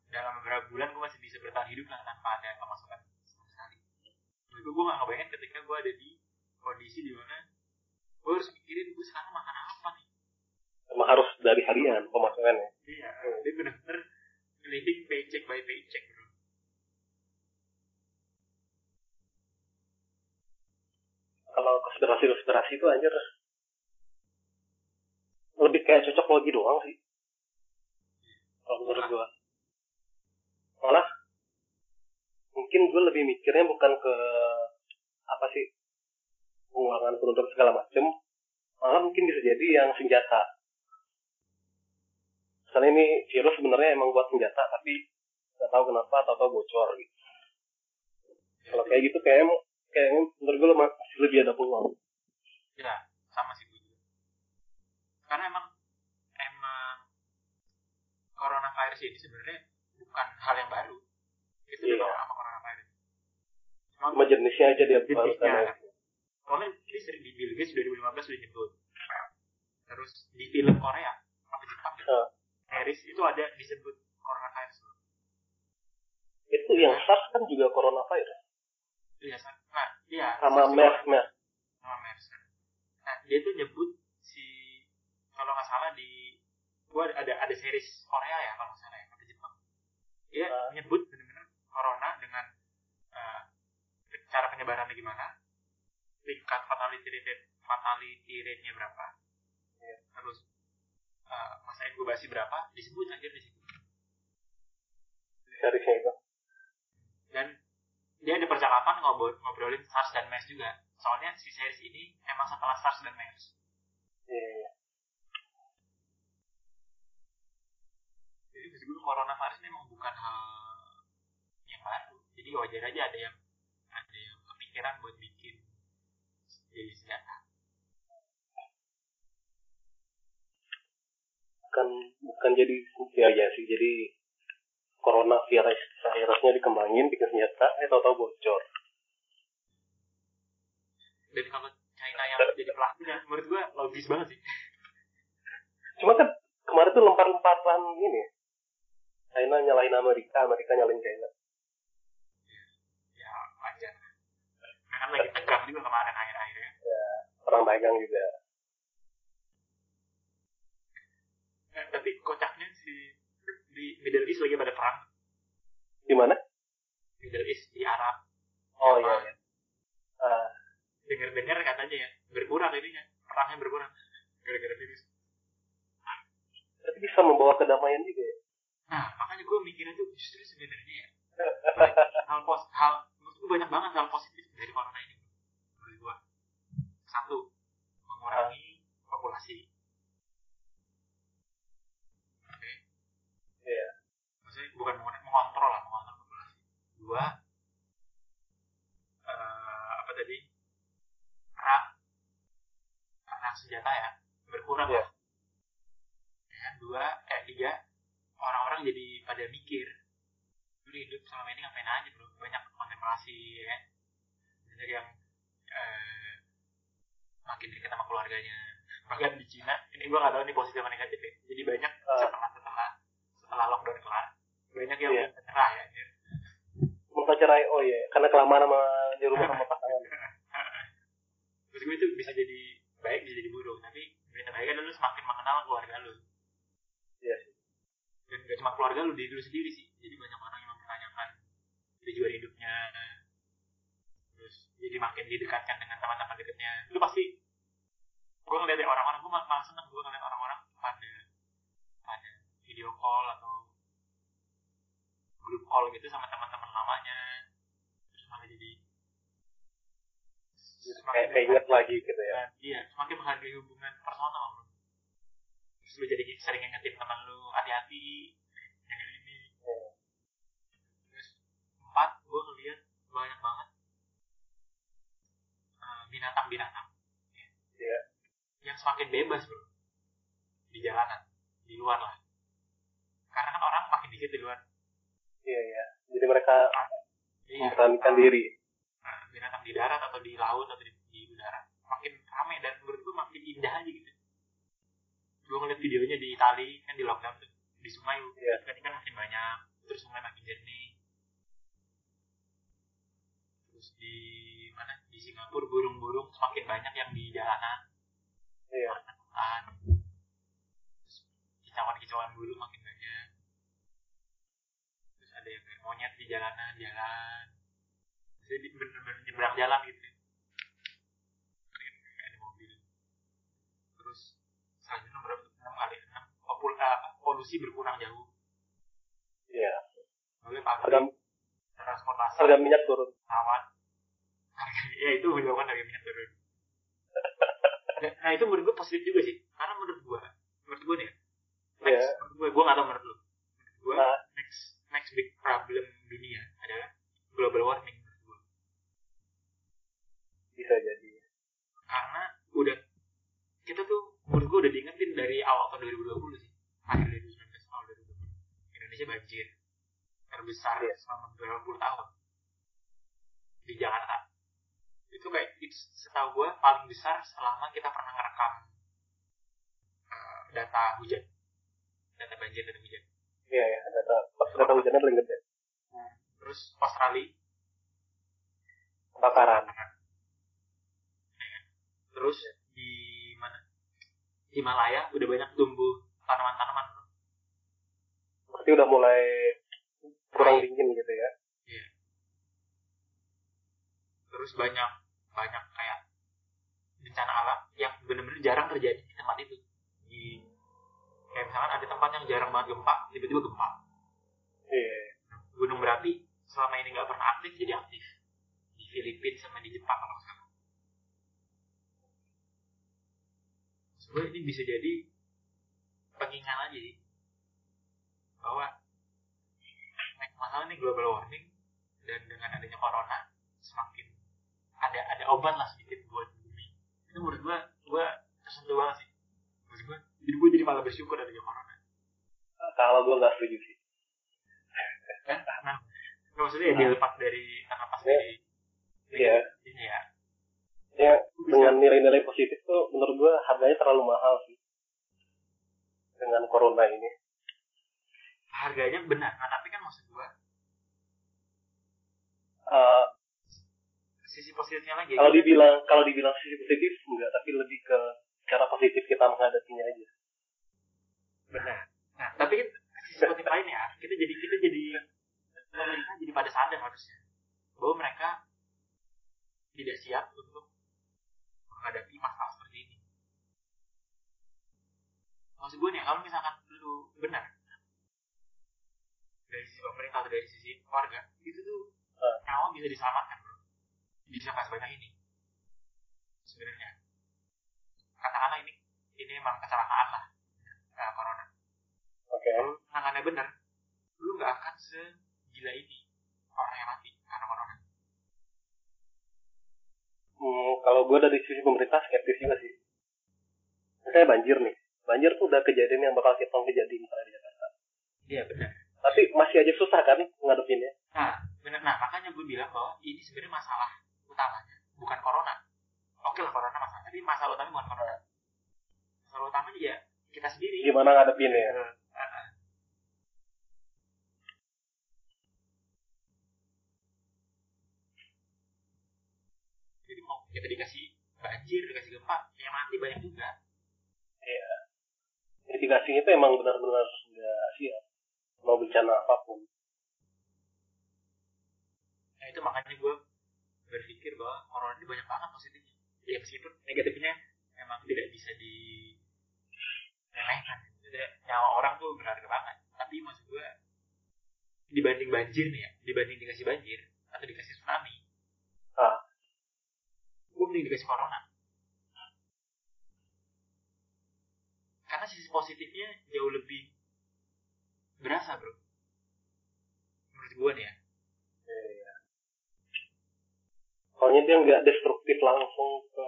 dalam beberapa bulan gue masih bisa bertahan hidup lah tanpa ada pemasukan sama sekali. Menurut gue gue gak ngebayangin ketika gue ada di kondisi di mana gue harus mikirin gue sekarang makan apa nih. Emang harus dari harian pemasukannya. Iya dia bener-bener living paycheck by paycheck bro. Kalau konspirasi-konspirasi itu anjir lebih kayak cocok logi doang sih. Kalau menurut gua malah mungkin gue lebih mikirnya bukan ke apa sih pengurangan penduduk segala macem malah mungkin bisa jadi yang senjata. Misalnya ini virus sebenarnya emang buat senjata tapi nggak tahu kenapa atau tahu bocor gitu. Kalau kayak gitu kayaknya kayaknya menurut gue masih lebih ada peluang. Ya sama sih gue karena emang emang coronavirus ini sebenarnya bukan hal yang baru. Itu Iya. udah lama coronavirus Cuma cuma jenisnya aja dia jenisnya. soalnya ini sering di Bill Gates 2015 udah nyebut. Terus di film Korea apa Jepang ya Ah. series itu ada disebut coronavirus. Itu yang SARS kan juga coronavirus. Iya San. nah iya. Sama SARS MERS MERS. Sama MERS. Kan. nah dia tuh nyebut si kalau nggak salah di gua ada ada series Korea ya kalau nggak salah ya apa Jepang dia Ah. nyebut bener-bener corona dengan eh, cara penyebarannya gimana? Tingkat fatality rate fatality rate-nya berapa? Iya. terus eh, masa inkubasi berapa? Disebut aja di situ seriesnya itu dan dia ada percakapan ngobrol, ngobrolin SARS dan MERS juga. Soalnya si series ini emang setelah SARS dan MERS. Iya jadi maksud gue coronavirus ini memang bukan hal yang baru. Jadi wajar aja ada yang ada yang kepikiran buat bikin jadi senjata. Bukan bukan jadi ya ya sih. Jadi corona virus virusnya dikembangin bikin senjata eh tahu-tahu bocor. Dan kalau China yang jadi pelakunya menurut gue logis banget sih. Cuma kan kemarin tuh lempar-lemparan ini China nyalahin Amerika Amerika nyalahin China. Ya wajar. Kan lagi tegang juga kemarin akhir-akhir ya. Perang dagang juga. Eh, tapi kocaknya si di Middle East lagi pada perang. Di mana? Middle East di Arab. Oh iya iya. Ah, dengar-dengar katanya ya berkurang ininya perangnya berkurang. Gara-gara virus tapi bisa membawa kedamaian juga ya nah makanya gue mikirnya tuh justru sebenarnya ya hal pos hal menurut gue banyak banget hal positif dari corona ini menurut gue satu mengurangi populasi. Oke. Iya. maksudnya bukan mengurangi mengontrol lah mengontrol populasi. Dua eh, apa tadi? Perang perang senjata ya berkurang Iya. lah. Ya, dua eh tiga orang-orang jadi pada mikir lu hidup selama ini ngapain aja bro banyak relasi ya banyak yang eh, makin dekat sama keluarganya bahkan di Cina ini gue gak tahu ini positif atau negatif ya jadi banyak Ah. setelah setelah setelah lockdown kelar banyak yang Iya. udah nyerah ya. Mau cerai, oh iya, karena kelamaan sama di rumah sama pasangan. [laughs] terus gue itu bisa jadi baik bisa jadi buruk tapi berita baik adalah lu semakin mengenal keluarga lu Iya gak cuma keluarga lu diri lu sendiri sih. Jadi banyak orang yang mempertanyakan tujuan hidupnya. Terus jadi makin didekatkan dengan teman-teman dekatnya lu pasti gue ngeliat ya orang-orang gue malah seneng gue ngeliat orang-orang pada pada video call atau grup call gitu sama teman-teman lamanya. Terus malah jadi Kayak kayak lagi gitu ya. iya semakin menghargai hubungan personal terus lu jadi sering ngingetin teman lu hati-hati gue ngeliat banyak banget eh, binatang-binatang ya. Iya. yang semakin bebas bro di jalanan di luar lah karena kan orang makin dikit di luar Iya, iya. Jadi mereka iya memberanikan diri. Nah, binatang di darat atau di laut atau di, di udara makin rame dan menurut gue makin indah aja gitu gue ngeliat videonya di Itali kan di lockdown tuh di sungai Iya. ikan ikan makin banyak terus sungai makin jernih terus di mana? Di Singapura burung-burung semakin banyak yang di jalanan. Iya. Terus kicauan-kicauan burung makin banyak. Terus ada yang kayak monyet di jalanan jalan. Jadi bener-bener nyebrang jalan gitu kayak ada mobil. Terus selanjutnya nomor berapa enam kali enam. Popul eh, apa, polusi berkurang jauh. Iya. oleh pabrik transportasi. harga minyak turun. pesawat harga [laughs] ya itu menyebabkan harga minyak turun. [laughs] Nah, itu menurut gue positif juga sih. Karena menurut gue menurut gue nih ya, next menurut gue gue gak tau menurut lu. Menurut gue Nah. next next big problem dunia adalah global warming menurut gue Bisa jadi. karena udah kita tuh menurut gue udah diingetin dari awal tahun 2020 sih. Akhir 2019 awal 2020 Indonesia banjir. Terbesar Iya. selama beberapa puluh tahun. Di Jakarta itu kayak itu setahu gue paling besar selama kita pernah ngerekam eh, data hujan data banjir dan hujan Iya, iya. Data, data hujannya paling gede. terus Australia Kebakaran. terus di mana Himalaya udah banyak tumbuh tanaman-tanaman. Berarti udah mulai kurang dingin gitu ya. terus banyak banyak kayak bencana alam yang benar-benar jarang terjadi di tempat itu. Di kayak misalkan ada tempat yang jarang banget gempa tiba-tiba gempa. Iya. gunung berapi selama ini nggak pernah aktif jadi aktif. Di Filipina sama di Jepang kalau salah. Sebenarnya ini bisa jadi pengingat aja sih. Bahwa masalah ini global warming dan dengan adanya corona ada ada obat lah sedikit buat bumi itu menurut gua gua tersentuh banget sih menurut gua jadi gua jadi malah bersyukur adanya corona Kalau gue nggak setuju sih. kan nah nggak maksudnya ya Nah. dilepas dari terlepas Ya. dari Iya. ini ya Ya, dengan nilai-nilai positif tuh menurut gue harganya terlalu mahal sih. Dengan corona ini. harganya benar nah tapi kan maksud gua Eh, sisi positifnya lagi kalau kita- dibilang kalau dibilang sisi positif enggak, tapi lebih ke cara positif kita menghadapinya aja. benar nah tapi sisi positif lainnya kita jadi kita jadi pemerintah jadi pada sadar harusnya bahwa mereka tidak siap untuk menghadapi masalah seperti ini maksud gue nih kalau misalkan lu benar dari sisi pemerintah atau dari sisi keluarga itu tuh Eh. nyawa bisa diselamatkan bisa nggak sebanyak ini sebenarnya katakanlah ini ini emang kecelakaan lah eh, corona Oke. kalau nangannya benar lu nggak akan segila ini orang yang mati karena corona Hmm, kalau gue dari sisi pemerintah skeptis juga sih. Misalnya banjir nih. Banjir tuh udah kejadian yang bakal kita kejadian misalnya di Jakarta. iya benar Tapi masih aja susah kan ngadepinnya. Nah, bener. Nah, makanya gue bilang bahwa ini sebenarnya masalah utamanya bukan corona. Oke lah corona masalah, tapi masalah utamanya bukan corona. Masalah utamanya ya kita sendiri. Gimana ngadepinnya? Uh, uh, uh. Jadi mau kita dikasih banjir, dikasih gempa, yang mati banyak juga. Iya. Mitigasinya itu emang benar-benar nggak siap. Mau bencana apa pun. Nah itu makanya gue berpikir bahwa corona ini banyak banget positifnya. Ya meskipun negatifnya memang tidak bisa di remehkan. Jadi nyawa orang tuh berharga banget. Tapi maksud gue dibanding banjir nih ya, dibanding dikasih banjir atau dikasih tsunami, Ah, gue mending dikasih corona. Karena sisi positifnya jauh lebih berasa bro. Menurut gue nih ya. iya. Soalnya dia nggak destruktif langsung ke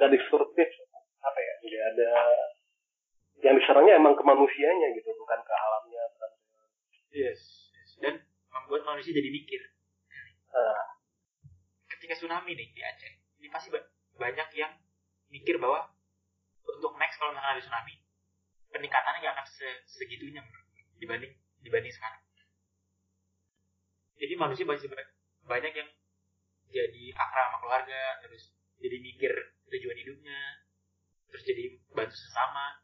nggak destruktif apa ya nggak ada yang diserangnya emang ke manusianya gitu bukan ke alamnya bukan Yes. yes. Dan membuat manusia jadi mikir. Ah, Ketika tsunami nih di Aceh, ini pasti ba- banyak yang mikir bahwa untuk next kalau misalnya ada tsunami, peningkatannya nggak akan se- segitunya dibanding dibanding sekarang. Jadi manusia masih ba- banyak yang jadi akrab sama keluarga, terus jadi mikir tujuan hidupnya, terus jadi bantu sesama,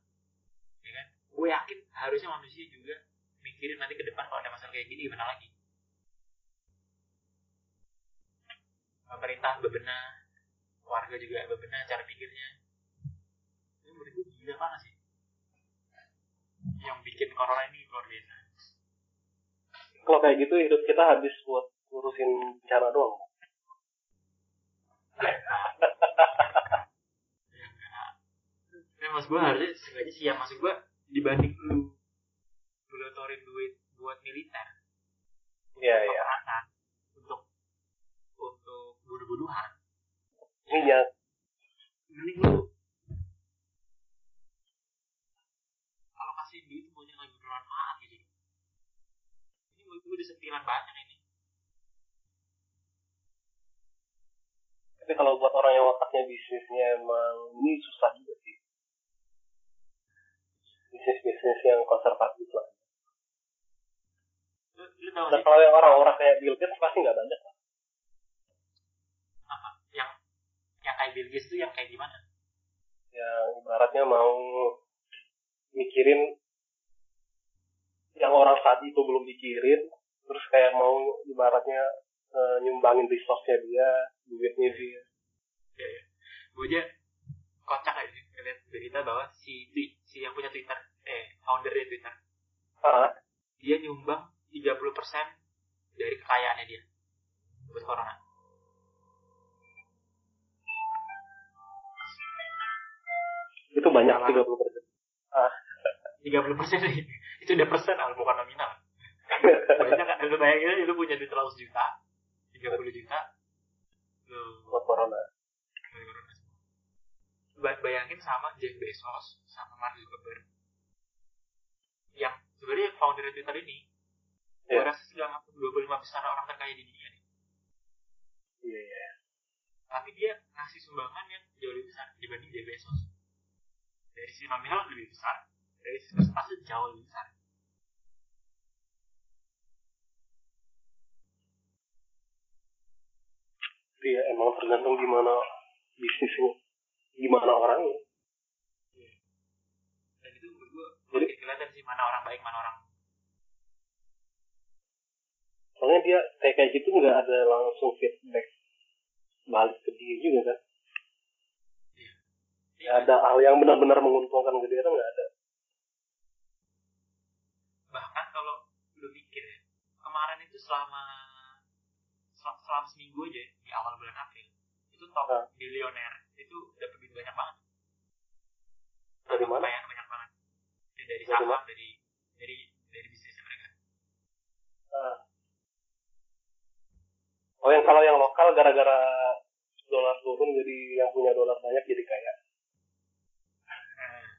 ya kan? Gue yakin harusnya manusia juga mikirin nanti ke depan kalau ada masalah kayak gini gimana lagi. Pemerintah bebenah, warga juga bebenah cara pikirnya. Ini menurut gue gila banget sih. Yang bikin corona ini luar biasa. Kalau kayak gitu hidup kita habis buat ngurusin bencana doang. Enggak. Ya, maksud gue harusnya sengaja sih ya. Maksud gue dibanding lu gelontorin duit buat militer iya iya. untuk untuk bunuh-bunuhan minyak mending lu kalau kasih duit mau yang lebih bermanfaat gue udah sentilan banyak ini. Tapi kalau buat orang yang otaknya bisnisnya emang ini susah juga sih. Bisnis bisnis yang konservatif lah. Lu, lu tau dan sih? kalau yang orang-orang kayak Bill Gates pasti nggak banyak lah. Apa? Yang yang kayak Bill Gates tuh yang kayak gimana? Yang ibaratnya mau mikirin yang orang saat itu belum mikirin terus kayak mau ibaratnya eh, nyumbangin resource-nya dia duitnya dia. Ya ya gue aja kocak aja ngeliat berita bahwa si si si yang punya Twitter eh foundernya Twitter. Ah dia nyumbang 30% dari kekayaannya dia buat corona. Itu banyak Salah. 30 persen. 30% nih itu udah persen al bukan nominal. Banyak kan lu bayangin aja lu punya duit 100 juta 30 juta. Lu buat corona. Bayangin sama Jeff Bezos sama Mark Zuckerberg. Yang sebenarnya founder Twitter ini Iya. gue rasa sudah masuk 25 besar orang terkaya di dunia nih iya iya. Tapi dia ngasih sumbangan yang jauh lebih besar dibanding Jeff Bezos. Dari sisi nominal lebih besar dari sisi persentase jauh lebih besar iya emang tergantung gimana bisnisnya gimana orangnya dan itu menurut gue makin kelihatan sih mana orang baik mana orang. Soalnya dia kayak kayak gitu nggak ada langsung feedback balik ke dia juga kan? Iya. ada hal yang benar-benar menguntungkan ke dia kan nggak ada. Bahkan kalau lu mikir ya kemarin itu selama sel- selama seminggu aja di awal bulan April itu top nah. milioner itu dapat duit banyak banget. Dari mana? Ya banyak banget. Dari, dari saham dari, dari dari dari bisnis mereka. Nah. oh yang kalau yang lokal gara-gara dolar turun jadi yang punya dolar banyak jadi kaya. Nah.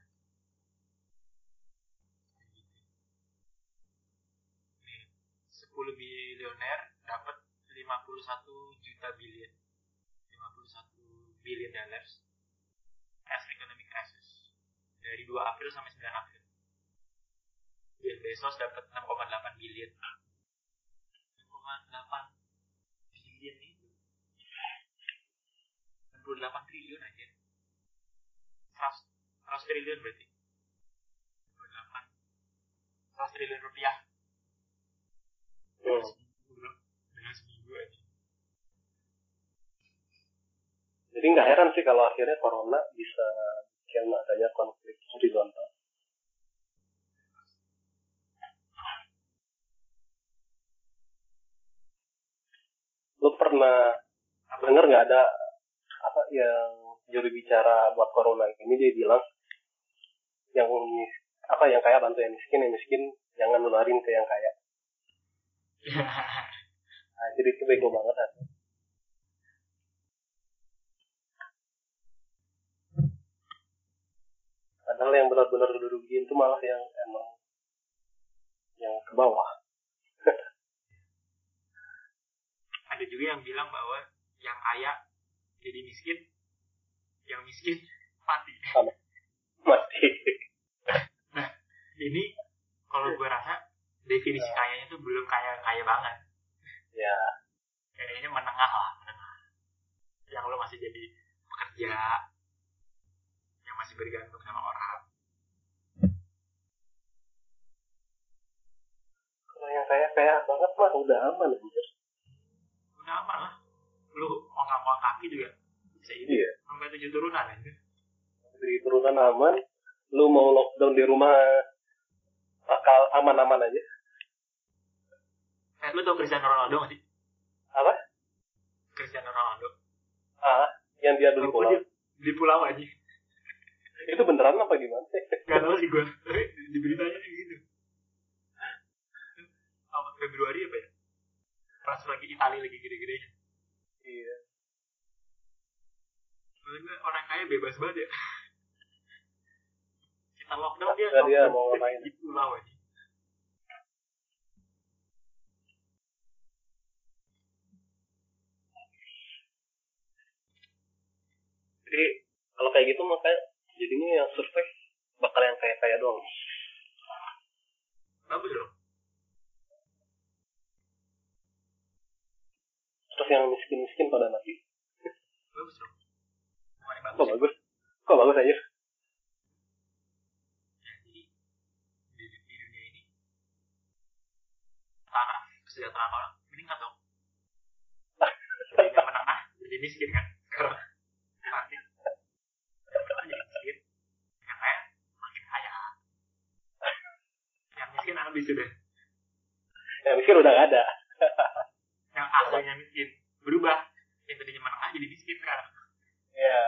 Sepuluh Nih, dapat 51 juta billion. 51 billion dollars as economic crisis. Dari 2 April sampai 9 April. Jeff Bezos dapat 6,8 billion. 6,8 billion itu. 68 triliun aja. 100, 100 triliun berarti. 68 100 triliun rupiah. Hmm. Jadi nggak heran sih kalau akhirnya corona bisa bikin adanya konflik horizontal. Lu pernah dengar nggak ada apa yang juru bicara buat corona ini dia bilang yang apa yang kaya bantu yang miskin yang miskin jangan nularin ke yang kaya. [laughs] Nah, jadi itu bego banget kan. Padahal yang benar-benar dirugiin itu malah yang emang yang ke bawah. [laughs] ada juga yang bilang bahwa yang kaya jadi miskin yang miskin [laughs] mati Mati. ini kalau gue rasa definisi kayanya tuh belum kaya kaya banget ya, kayaknya menengah lah menengah yang lo masih jadi pekerja yang masih bergantung sama orang kalau yang kaya-kaya banget mah udah aman anjir. udah aman lah lu ongkang-ongkang kaki juga bisa hidup Iya. sampai tujuh turunan aja Di turunan aman, lu mau lockdown di rumah bakal aman-aman aja. Eh lu tau Cristiano Ronaldo gak sih? Apa? Cristiano Ronaldo. Ah, yang dia beli pulau. dia? Beli pulau aja Itu beneran apa gimana sih? Gak tau sih gue Tapi di beritanya gitu. Awal Februari apa ya? Pas lagi Itali lagi gede-gedenya Iya. Gue orang kaya bebas banget ya. Kita lockdown dia dia mau ngapain. di pulau aja Jadi kalau kayak gitu makanya jadinya yang survive bakal yang kaya-kaya doang. bagus loh Terus yang miskin-miskin pada mati. bagus bukan yang Kok bagus bagus? Kok bagus aja? Ya, jadi di, di dunia ini tanah kesejahteraan orang meningkat dong [laughs] jadi yang menengah jadi miskin kan sekarang nanti yang menengah jadi miskin yang kaya makin kaya yang miskin habis sudah Yang miskin udah gak ada. yang aslinya miskin berubah. Yang tadinya menengah jadi miskin sekarang Ya,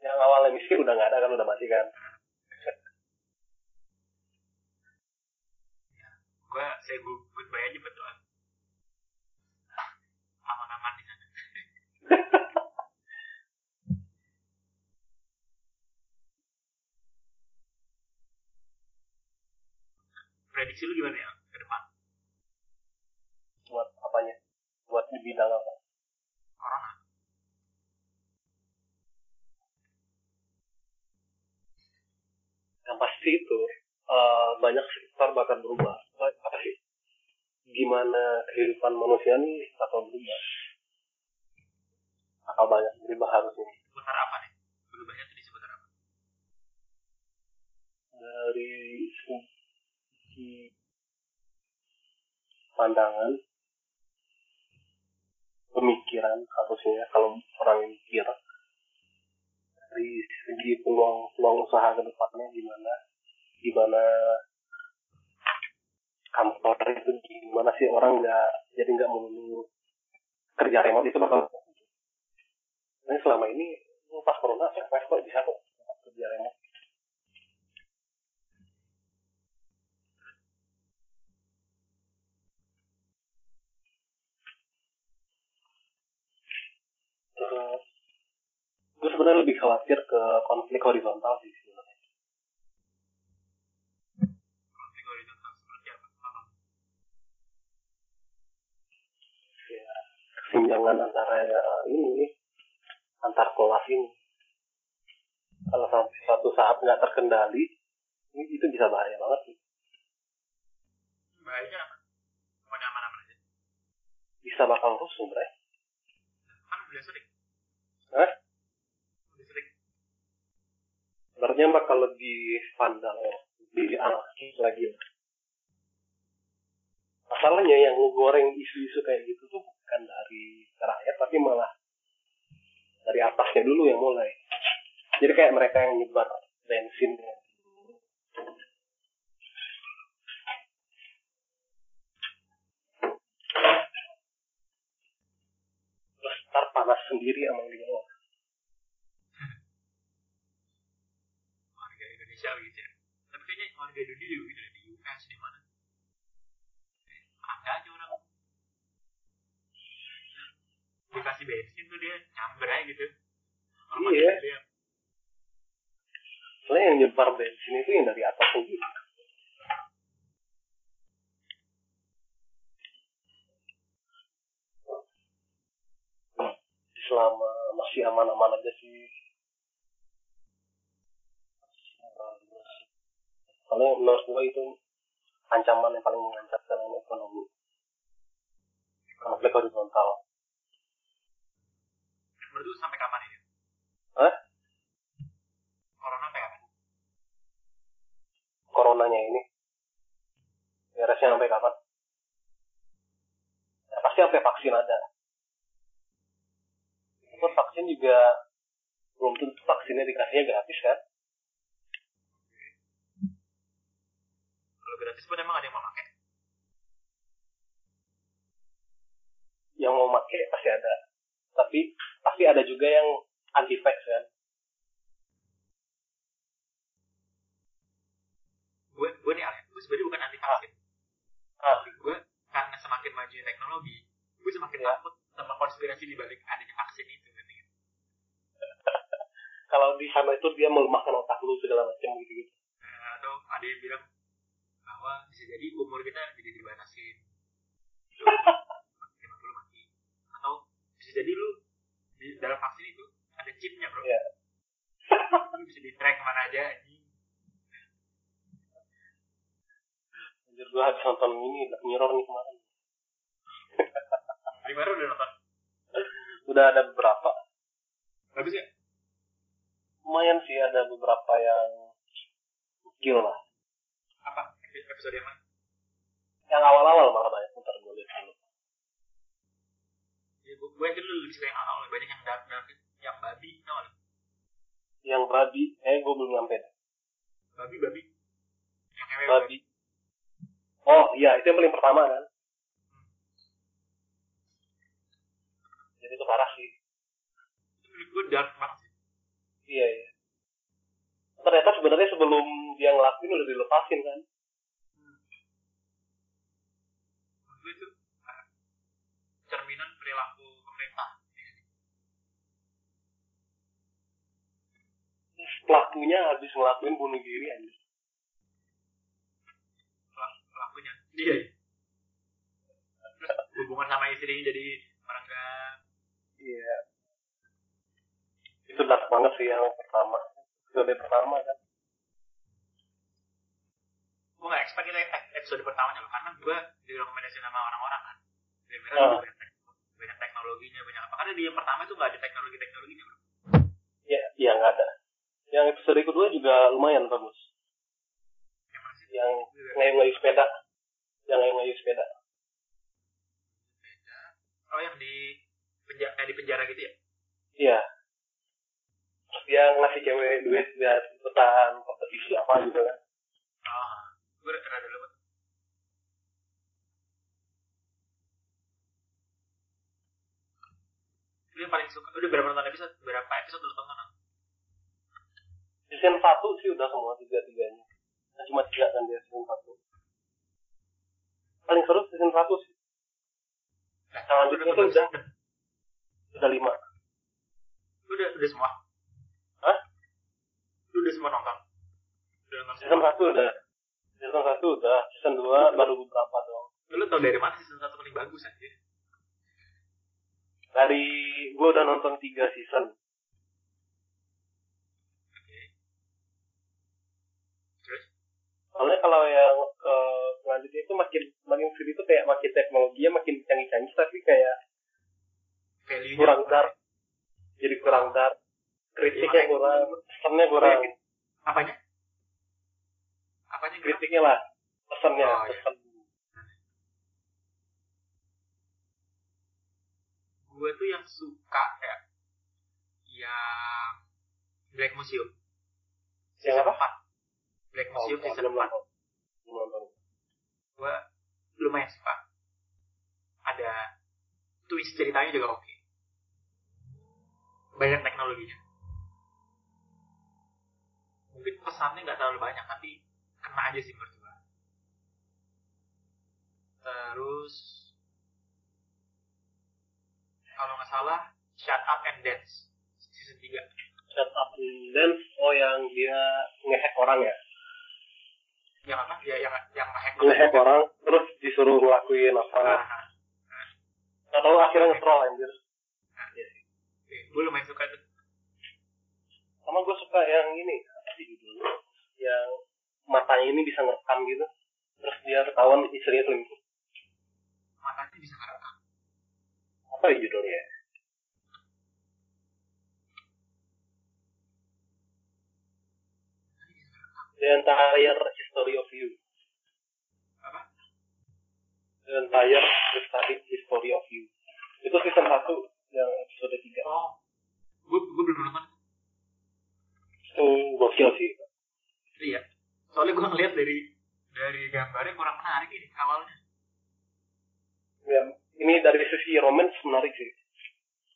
yang awalnya miskin udah gak ada kan udah mati kan. gue saya good- goodbye aja betul. Aman-aman di sana [laughs] prediksi lu gimana ya ke depan Buat apanya? Buat di bidang apa? corona Yang pasti itu eh, banyak sektor bakal berubah. Apa, sih? Gimana kehidupan manusia nih bakal berubah? Bakal banyak berubah harusnya. seputar apa nih berubahnya tuh di seputar apa Dari segi pandangan, pemikiran harusnya kalau orang mikir dari segi peluang peluang usaha ke depannya gimana gimana kantor itu gimana sih orang nggak jadi nggak melulu kerja remote itu bakal ini selama ini pas corona survive kok bisa kok kerja remote gue sebenarnya lebih khawatir ke konflik horizontal sih sebenarnya. Konflik horizontal seperti apa? Apa kesenjangan antara ya, ini antar kelas ini. Kalau sampai suatu saat nggak terkendali ini itu bisa bahaya banget sih. Bahayanya apa? Pokoknya aman-aman aja? Bisa bakal rusuh bre. Kan udah sering Hah? sering sebenarnya bakal lebih vandal lebih anarkis lagi masalahnya yang ngegoreng isu-isu kayak gitu tuh bukan dari rakyat tapi malah dari atasnya dulu yang mulai. Jadi kayak mereka yang nyebar bensin terus ntar panas sendiri sama dia warga Indonesia gitu ya. Tapi kayaknya warga dunia juga gitu deh, di US di mana? Eh, ada aja orang. Dikasih bensin tuh dia nyamber aja gitu. Orang Iya. soalnya yang nyebar bensin itu yang dari atas sendiri selama masih aman-aman aja sih. Soalnya menurut gue itu ancaman yang paling mengancam dalam ekonomi. Konflik horizontal. Menurut lu sampai kapan ini? Hah? corona sampai kapan? Coronanya ini. Beresnya sampai kapan? Ya, pasti sampai vaksin ada itu vaksin juga belum tentu vaksinnya dikasihnya gratis kan kalau gratis pun emang ada yang mau pakai yang mau pakai pasti ada tapi pasti ada juga yang anti vax kan gue gue nih gue sebenarnya bukan anti vaksin Ah. tapi gue karena semakin maju teknologi gue semakin Ya. takut sama konspirasi di balik adanya vaksin? Kalau di sana itu dia melemahkan otak lu segala macam gitu gitu Eh, atau ada yang bilang bahwa bisa jadi umur kita jadi dibatasin 50 mati. Atau bisa jadi lu di dalam vaksin itu ada chipnya bro. Iya. lu bisa di track ke mana aja Anjir gua habis nonton ini Black Mirror nih kemarin. Di baru udah nonton? Udah ada beberapa. Bagus ya lumayan sih ada beberapa yang gokil lah. Apa? Episode yang mana? Yang awal-awal malah banyak ntar gue lihat dulu. Ya, gue, gue yakin lu lebih suka yang awal banyak yang dark dark yang babi tau gak yang babi eh gue belum nyampe. Babi babi. Yang hewe babi. Oh iya itu yang paling pertama kan? Jadi itu parah sih. Itu menurut gue dark banget iya iya. Ternyata sebenarnya sebelum dia ngelakuin udah dilepasin kan? Gue itu ah, cerminan perilaku pemerintah. Pelakunya habis ngelakuin bunuh diri aja Pel- pelakunya. Dia ya? terus hubungan sama istrinya jadi orang gak iya itu dark banget sih yang pertama. Episode pertama kan. Gue gak expect itu episode pertamanya karena gue direkomendasi sama orang-orang kan. Dan mereka Ah. lebih banyak, banyak teknologinya banyak apa. Karena di yang pertama itu gak ada teknologi teknologinya bro. Ya iya nggak ada. Yang episode kedua juga lumayan bagus. Yang yang ngayu-ngayu sepeda. Yang ngayu-ngayu sepeda. Beda oh yang di penjara kayak di penjara gitu ya? Iya dia ngasih cewek duit biar ikutan kompetisi apa gitu kan. Oh gue yang paling suka. Udah berapa nonton episode? Berapa episode lu tonton season satu sih udah semua tiga tiganya nah, cuma tiga kan dia season satu. Paling seru season satu sih. Nah, Selanjutnya lu tuh udah. udah. Udah lima. Udah udah semua Hah? lu udah semua nonton udah nonton season semua satu udah season satu udah season dua baru beberapa dong lu tau dari mana season satu paling bagus aja Dari gue udah nonton tiga season. Oke. Terus? Soalnya kalau yang uh, selanjutnya itu makin makin sini tuh kayak makin teknologinya makin canggih-canggih tapi kayak Value-nya kurang dark. Jadi kurang dark. Kritiknya kurang, pesannya kurang. Apanya? Apanya? Kritiknya lah, pesannya, Oh, iya. pesan. gue tuh yang suka ya yang Black Museum Yang apa? 4 Black Oh, Museum oh, season belum 4 nonton. Belum nonton. gue lumayan suka ada twist ceritanya juga oke banyak teknologinya mungkin pesannya nggak terlalu banyak tapi kena aja sih menurut gue terus kalau nggak salah Shut Up and Dance season 3 Shut up and dance, oh yang dia ngehack orang ya? yang apa? Ya yang yang ngehack Ngehack orang, terus disuruh ngelakuin apa? Nah, Gak tau akhirnya nge-troll anjir. gue lumayan suka tuh. Sama gue suka yang ini, apa sih judulnya? Yang matanya ini bisa ngerekam gitu. Terus dia ketahuan istrinya selingkuh. matanya bisa ngerekam Apa ya judulnya? The Entire History of You. apa The Entire History of You. Itu season 1 yang episode 3. oh gue gue belum nonton Itu gokil sih. iya soalnya gue ngeliat dari dari gambarnya kurang menarik ini awalnya Ya, ini dari sisi romance menarik sih.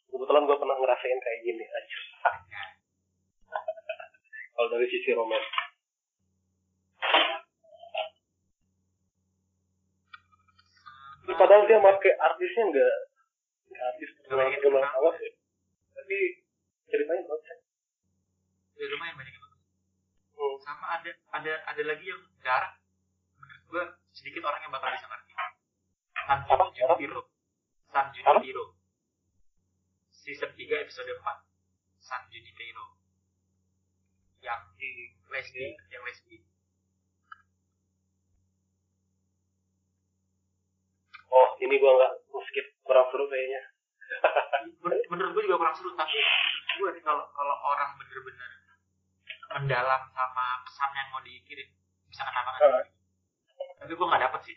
Kebetulan gue pernah ngerasain kayak gini aja. [laughs] Kalau dari sisi romance. Terus padahal dia pakai artisnya enggak nggak artis terkenal terkenal. awas ya. Tapi ceritanya bagus. Ya lumayan banyak yang bagus Hmm. sama ada ada ada lagi yang jarang. Menurut gue sedikit orang yang bakal bisa ngerti. San? Junipero San Apa? Junipero season 3 episode 4 San Junipero yang lesbi yang lesbi Oh, ini gue nggak skip. Kurang seru kayaknya. [laughs] menurut, gue juga kurang seru tapi gue nih kalau kalau orang bener-bener mendalam sama pesan yang mau dikirim. Bisa kena banget. Ah. tapi gue nggak dapet sih.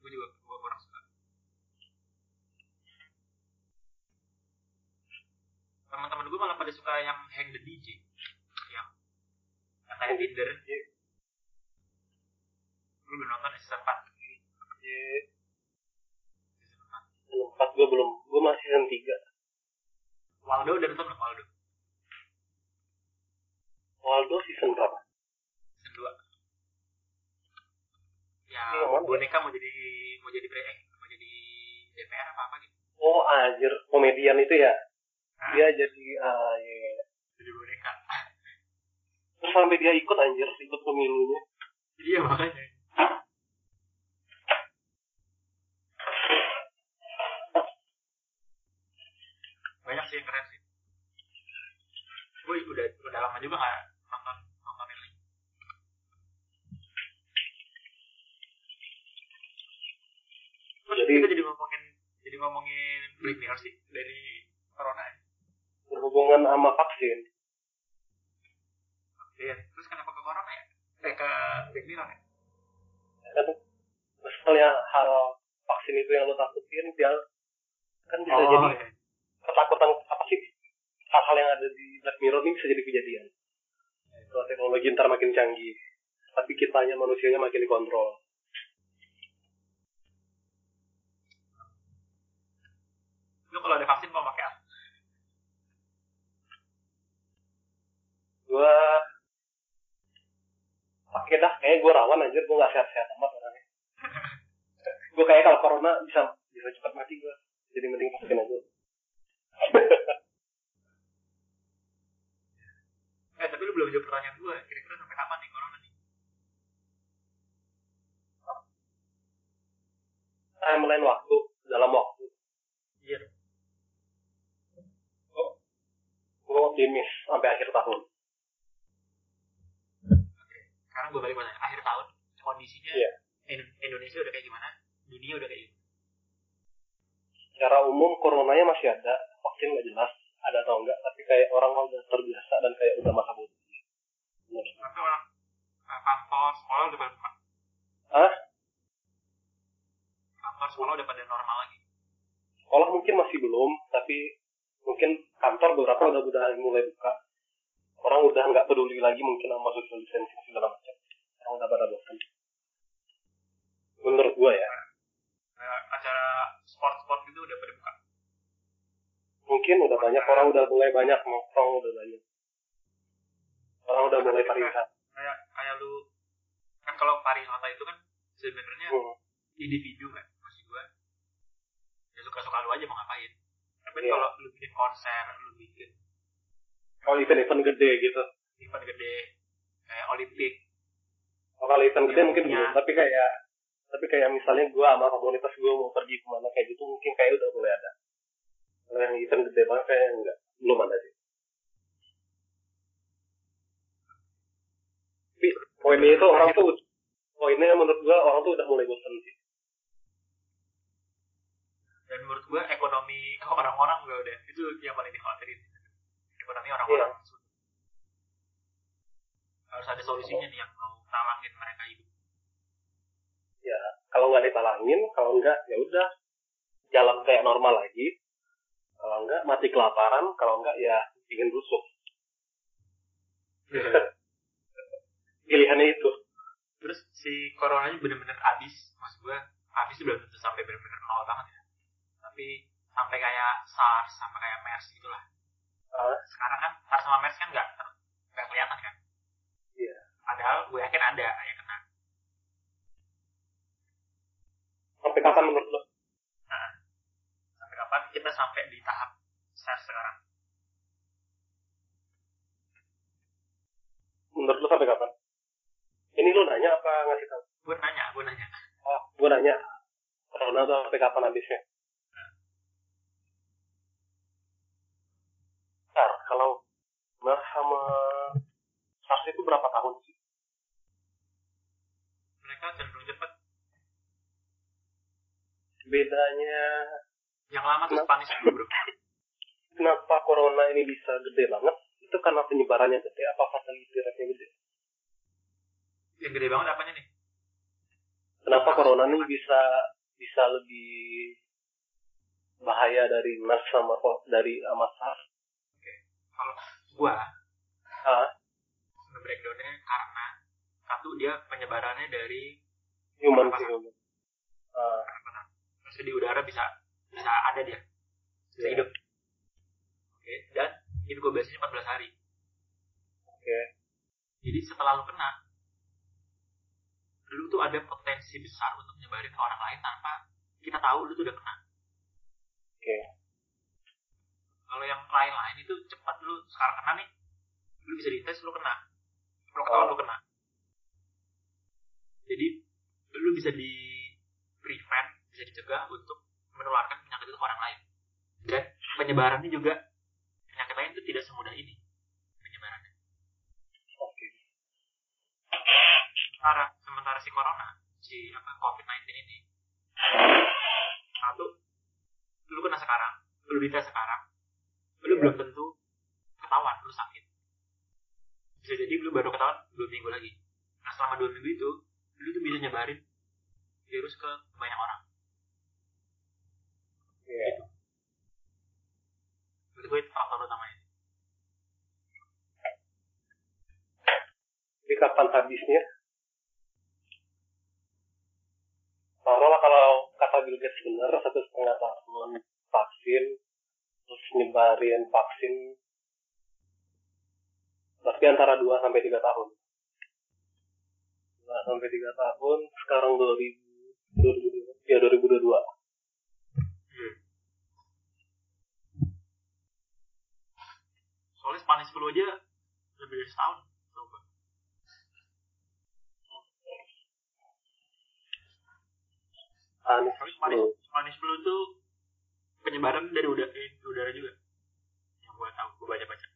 Gue juga gue kurang suka. Teman-teman gue malah pada suka yang hang the DJ yang yang kayak Tinder. gue belum nonton season 4 Iya. season 4 Season 4 gue belum, gue masih season 3. Waldo udah nonton belum Waldo Waldo season berapa? season 2 ya mana? boneka mau jadi mau jadi pre eh, mau jadi DPR apa apa gitu Oh anjir, komedian itu ya? Nah, Dia jadi, ah iya. iya. jadi boneka Terus sampai dia ikut anjir, ikut pemilunya. iya makanya banyak sih yang keren sih gue udah udah lama juga nggak nonton nonton ini Terus Jadi- kita jadi ngomongin jadi ngomongin Black Mirror sih dari corona ya. Berhubungan sama vaksin. Iya. Terus kenapa ke corona ya? Eh ke Black Mirror ya? Kan, misalnya hal vaksin itu yang lo takutin, dia kan bisa jadi iya. Ketakutan apa sih? Hal-hal yang ada di Black Mirror ini bisa jadi kejadian. Kalau teknologi ntar makin canggih, tapi kitanya manusianya makin dikontrol. Lu kalau ada vaksin mau pakai apa? Gua pakai dah, kayak gue rawan anjir, gue gak sehat-sehat amat orangnya. [laughs] gue kayak kalau corona bisa bisa cepat mati gue. Jadi mending vaksin aja. [laughs] eh tapi lu belum jawab pertanyaan gue kira-kira sampai kapan nih corona nih? Timeline waktu dalam waktu. Iya. Oh. gue optimis sampai akhir tahun. Okay. sekarang gue balik tanya akhir tahun. Kondisinya yeah. Indonesia udah kayak gimana? Dunia udah kayak gimana? Secara umum coronanya masih ada vaksin nggak jelas ada atau enggak, tapi kayak orang udah terbiasa dan kayak udah masa bodoh. Tapi orang eh, kantor sekolah udah pada. Hah? Kantor sekolah udah pada normal lagi. Sekolah mungkin masih belum, tapi mungkin kantor beberapa udah udah mulai buka. Orang udah nggak peduli lagi mungkin sama social distancing segala macam. Orang udah pada bosan. Menurut gua ya, Kayak acara sport-sport gitu udah pada buka. Mungkin udah banyak orang udah mulai banyak nongkrong udah banyak. Orang udah mulai pariwisata. Kayak kayak lu kan kalau pariwisata itu kan sebenarnya Hmm. individu kan maksud gua ya suka-suka lu aja mau ngapain tapi Iya. kalau lu bikin konser lu bikin Kalau event-event gede gitu. event gede kayak olimpik Oh, kalau event gede mungkin belum, tapi kayak tapi kayak misalnya gua sama komunitas gua mau pergi ke mana kayak gitu mungkin kayak udah mulai ada. Yang event gede banget kayak enggak, belum ada sih. Tapi poinnya itu orang tuh poinnya menurut gua orang tuh udah mulai bosan sih. dan menurut gua ekonomi orang-orang juga udah itu yang paling dikhawatirin ekonomi orang-orang sudah. harus ada solusinya nih yang mau nalangin mereka hidup Kalau nggak ditalangin, kalau enggak ya udah jalan kayak normal lagi. Kalau enggak mati kelaparan, kalau enggak ya ingin rusuk. [laughs] Pilihannya itu. terus si coronanya bener-bener habis maksud gua habis itu belum tentu sampai bener-bener nol banget ya tapi sampai kayak SARS sampai kayak MERS gitulah Ah. sekarang kan SARS sama MERS kan nggak ter- nggak kelihatan kan Iya. padahal gue yakin ada yang kena Sampai kapan menurut lo? Kita sampai di tahap SARS sekarang Menurut lo sampai kapan? Ini lo nanya apa ngasih tahu? gue nanya gue nanya Oh, gue nanya. Corona tuh sampai kapan habisnya? Ntar, kalau MERS sama SARS itu berapa tahun sih? mereka cenderung cepat Bedanya yang lama tuh? Spanish flu bro kenapa corona ini bisa gede banget? Itu karena penyebarannya gede apa fatality rate-nya gede? yang gede banget apanya nih Kenapa corona ini bisa bisa lebih bahaya dari MERS sama dari sama SARS? kalau gua Ah, nge-breakdownnya karena satu dia penyebarannya dari human to human. Mana maksudnya di udara bisa bisa ada dia bisa hidup oke dan inkubasinya 14 hari Oke. jadi setelah lu kena lu tuh ada potensi besar untuk nyebarin ke orang lain tanpa kita tahu lu tuh udah kena Oke. kalau yang lain-lain itu cepat lu sekarang kena nih lu bisa dites lu kena lu ketahuan Oh. lu kena jadi lu bisa di prevent bisa dicegah untuk menularkan penyakit itu ke orang lain. Dan penyebarannya juga penyakit lain itu tidak semudah ini penyebarannya. Oke. sementara sementara si corona si apa covid 19 ini satu lu kena sekarang lu dites sekarang lu Iya. belum tentu ketahuan lu sakit. Bisa jadi lu baru ketahuan dua minggu lagi. Nah selama dua minggu itu lu tuh bisa nyebarin virus ke banyak orang Iya. menurut gue itu faktor utamanya Jadi kapan habisnya? Taruhlah kalau kata Bill Gates benar satu setengah tahun vaksin terus nyebarin vaksin berarti antara 2 sampai 3 tahun. 2 sampai 3 tahun sekarang 2000 2022 ya 2022. soalnya Spanish flu aja lebih dari setahun coba. Spanish, Spanish, Spanish flu tuh penyebaran dari udara, eh, udara juga. Yang gue tahu gue baca baca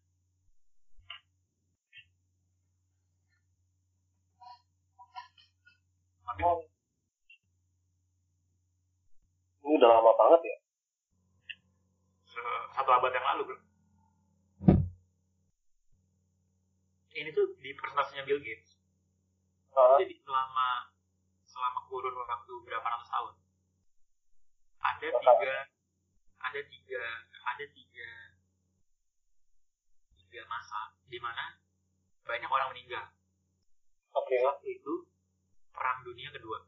oh. ini udah lama banget ya? Satu abad yang lalu bro. Ini tuh di presentasinya Bill Gates Ah, jadi selama selama kurun waktu berapa ratus tahun ada tiga ada tiga ada tiga tiga masa di mana banyak orang meninggal Oke. satu itu perang dunia kedua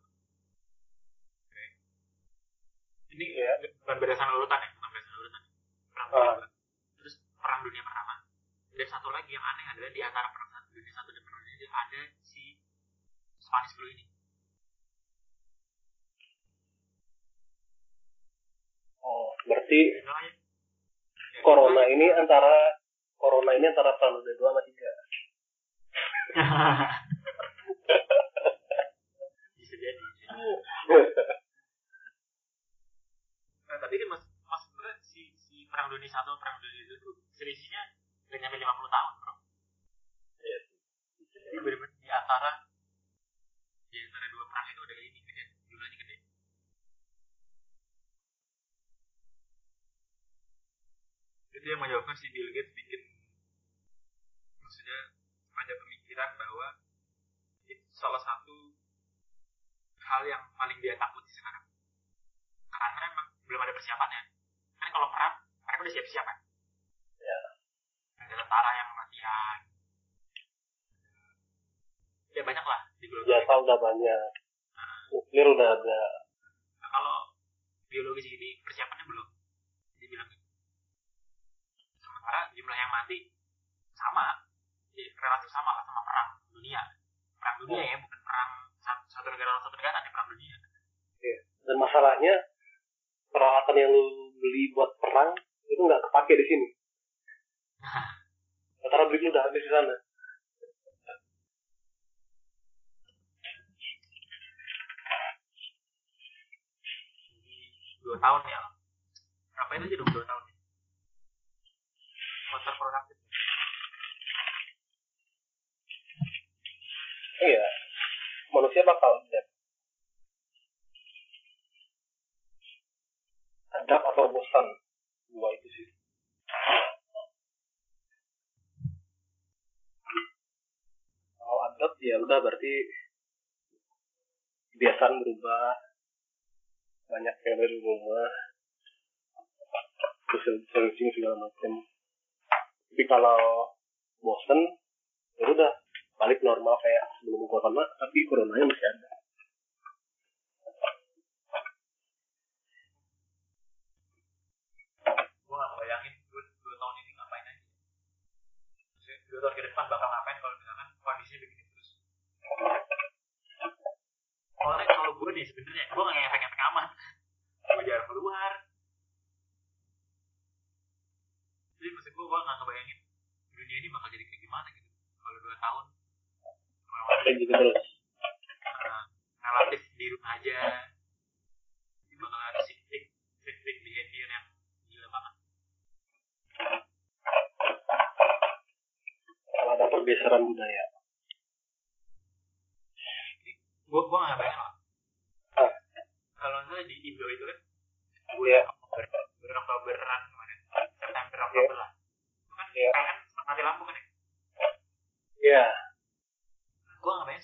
Oke. ini Iya. bukan berdasarkan urutan ya bukan berdasarkan urutan perang dunia kedua. terus perang dunia pertama dan satu lagi yang aneh adalah di antara satu dunia satu dan perang dunia ada si Spanish flu ini Oh, berarti Ya, corona ini antara corona ini antara dunia dua sama tiga. [laughs] bisa jadi nah, tapi kan mas mas sebenarnya si si perang dunia satu perang dunia dua itu selisihnya gak nyampe 50 tahun bro Iya jadi benar-benar di antara di antara dua perang itu udah ini gede jumlahnya gede itu yang menyebabkan si Bill Gates bikin maksudnya ada pemikiran bahwa itu salah satu hal yang paling dia takuti sekarang. Karena emang belum ada persiapannya. Kan kalau perang mereka udah siap-siap kan? Ya. ada tentara yang latihan. Ya banyak lah di global Jasa udah banyak. Nuklir udah ada. Nah, kalau biologis ini persiapannya belum dibilang gitu. sementara jumlah yang mati sama ya, relatif sama lah sama perang dunia perang dunia ya bukan perang satu, satu negara lawan satu negara ini perang dunia. Dan masalahnya peralatan yang lu beli buat perang itu nggak kepake di sini. [laughs] Antara duit lu udah habis di sana. dua tahun ya. Ngapain aja dong dua tahun nih motor produktif Iya. Manusia bakal adapt. Adapt atau bosan. Dua itu sih. Kalau adapt ya udah berarti kebiasaan berubah. Banyak yang dari rumah. Social distancing segala macam. Tapi kalau bosen, ya udah balik normal kayak sebelum corona tapi coronanya masih ada. Gue gak bayangin gue dua tahun ini ngapain aja. Dua tahun ke depan bakal ngapain kalau misalkan kondisinya begini terus? Soalnya kalau gue nih sebenarnya gue gak ngefek-ngefek amat. Gue jarang keluar. Jadi maksud gue gue gak ngebayangin dunia ini bakal jadi kayak gimana gitu. Kalau dua tahun kayak gitu terus. Uh, relatif di rumah aja. Ini bakal ada shifting shifting behavior yang gila banget. Kalau ada pergeseran budaya. Gue gue nggak bayangin lah. Ah. kalau misalnya di Indo itu kan Iya. Oktober bulan Oktoberan kemarin. September Oktober lah itu kan Iya. kan mati lampu kan ya? Ya gue nggak bayangin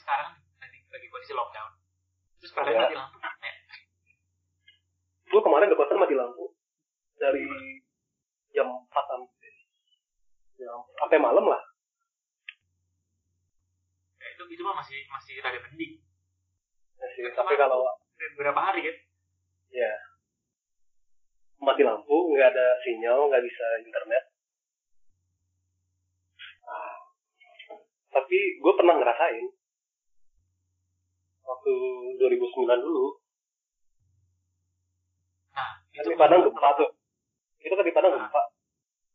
sekarang lagi lagi kondisi lockdown. Terus Iya. mati lampu kan ya gue kemarin di kosan mati lampu. Dari jam 4 sampai jam sampai malam lah. Ya, itu itu mah masih masih rada mending. Masih, tapi kalau berapa hari kan? Ya mati lampu nggak ada sinyal nggak bisa internet. Tapi gue pernah ngerasain waktu 2009 dulu. Nah kan itu di Padang gempa tuh. Itu kan di Padang Ah. gempa.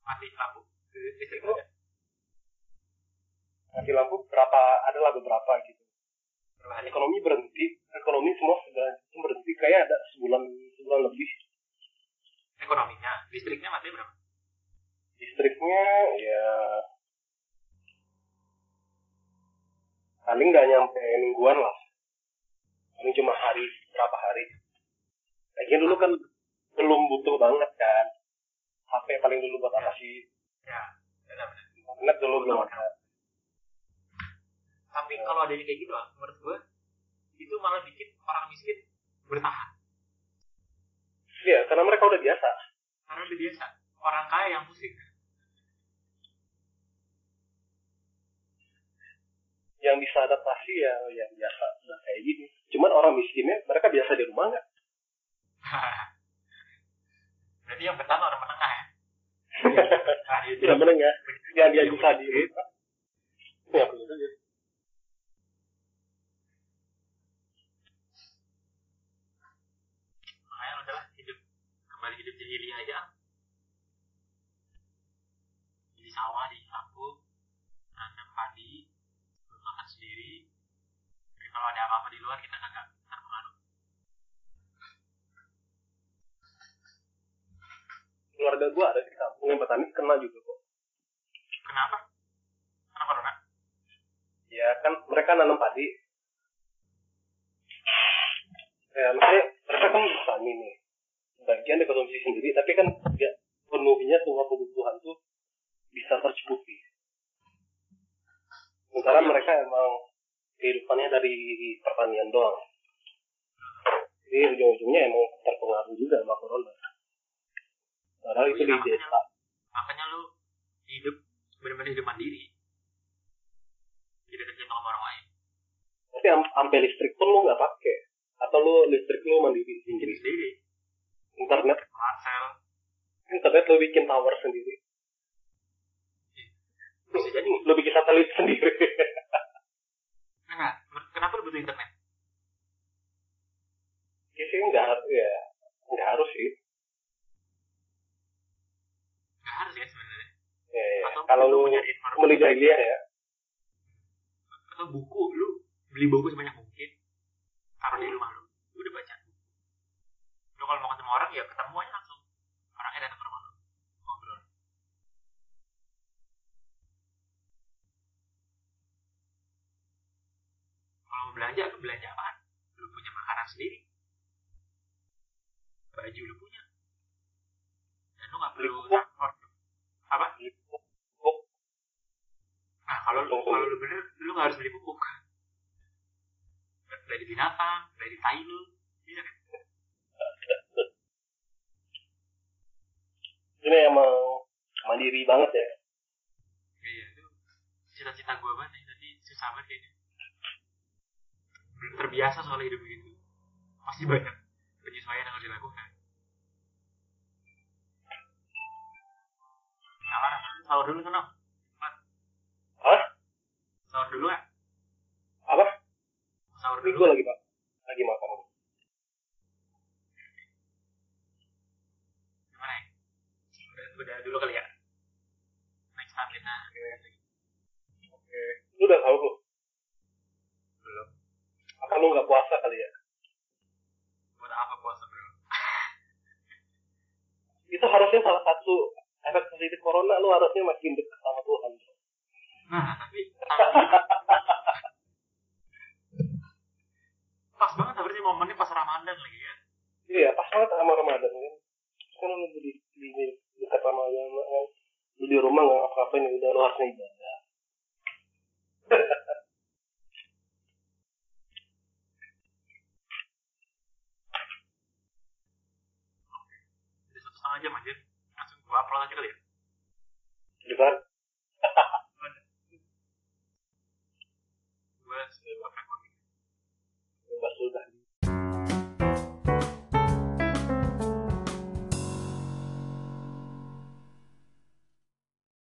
mati lampu. Listrik Itu- ada mati lampu berapa adalah beberapa gitu. Berapa ekonomi berhenti. Ekonomi semua sudah berhenti. Kayak ada sebulan sebulan lebih. Ekonominya listriknya mati berapa? Listriknya ya paling nggak nyampe mingguan lah paling cuma hari berapa hari? Lagian dulu kan belum butuh banget kan. HP paling dulu buat apa sih? Ya benar-benar internet dulu belum ada. Tapi kalau ada yang kayak gitu ah, menurut gue itu malah bikin orang miskin bertahan. Iya karena mereka udah biasa. Karena udah biasa. Orang kaya yang pusing. Yang bisa adaptasi ya yang biasa udah kayak gini cuman orang miskinnya mereka biasa di rumah nggak? [laughs] Berarti yang bertahan orang menengah ya? Itu tidak menengah. Ya dia bisa di rumah. Ya betul saja makanya udahlah hidup. Kembali hidup jahiliyah aja. Di sawah di kampung. Nanam padi makan sendiri kalau ada apa-apa di luar kita kagak terpengaruh. Keluarga gua ada di kampung. Yang petani kena juga kok. Kenapa? Karena corona? Ya kan mereka nanam padi. Ya maksudnya mereka kan petani nih. Bagian dikonsumsi sendiri tapi kan ya penuhnya semua kebutuhan tuh bisa tercukupi sementara mereka emang kehidupannya dari pertanian doang. Jadi ujung-ujungnya emang terpengaruh juga sama corona. Padahal itu di desa. makanya lu hidup benar-benar hidup mandiri. Tidak tergantung sama orang lain. Tapi am- sampai listrik pun lu nggak pakai. Atau lu listrik lu mandiri sendiri. Sendiri. Internet. Marcel internet lu bikin tower sendiri. Bisa jadi. Lu bikin satelit sendiri [laughs] kenapa lu butuh internet? Ya sih nggak harus ya nggak harus sih. Nggak harus ya sebenarnya. Ya, ya. atau kalau lu beli jahiliyah ya. Atau buku lu beli buku sebanyak mungkin. Taruh di rumah lu lu udah baca. Lu kalau mau ketemu orang ya ketemu aja langsung orangnya datang ke rumah lu ngobrol kalau mau belanja lu belanja apaan? Lu punya makanan sendiri? Baju lu punya? Dan lu nggak perlu transport. Apa? Buku Nah, kalau lu, kalau lu bener, lu nggak harus beli pupuk. Dari binatang, dari tai lu, bisa kan? ini emang mandiri banget ya. Iya, itu cita-cita gue banget nih, tapi susah banget kayaknya. Belum terbiasa soal hidup begitu. Pasti banyak penyesuaian yang harus dilakukan. Apa? Sahur dulu kan? Hah? Sahur dulu ya? apa Sahur dulu. gue lagi pak lagi makan Gimana ya? Udah, udah dulu kali ya? Next time kita oke lu udah tahu lu belum. Apa lu nggak puasa kali ya? Buat apa puasa bro? itu harusnya salah satu efek positif corona lu harusnya makin dekat sama Tuhan Nah, tapi pas banget harusnya momennya pas Ramadan lagi ya. iya pas banget sama Ramadan kan. Kan lu di di dekat Ramadan kan. Lu di rumah nggak apa-apain ya udah lu harusnya ibadah [laughs] Udah satu setengah jam aja. Langsung gua upload aja kali ya. kan Gua stop recording. bebas udah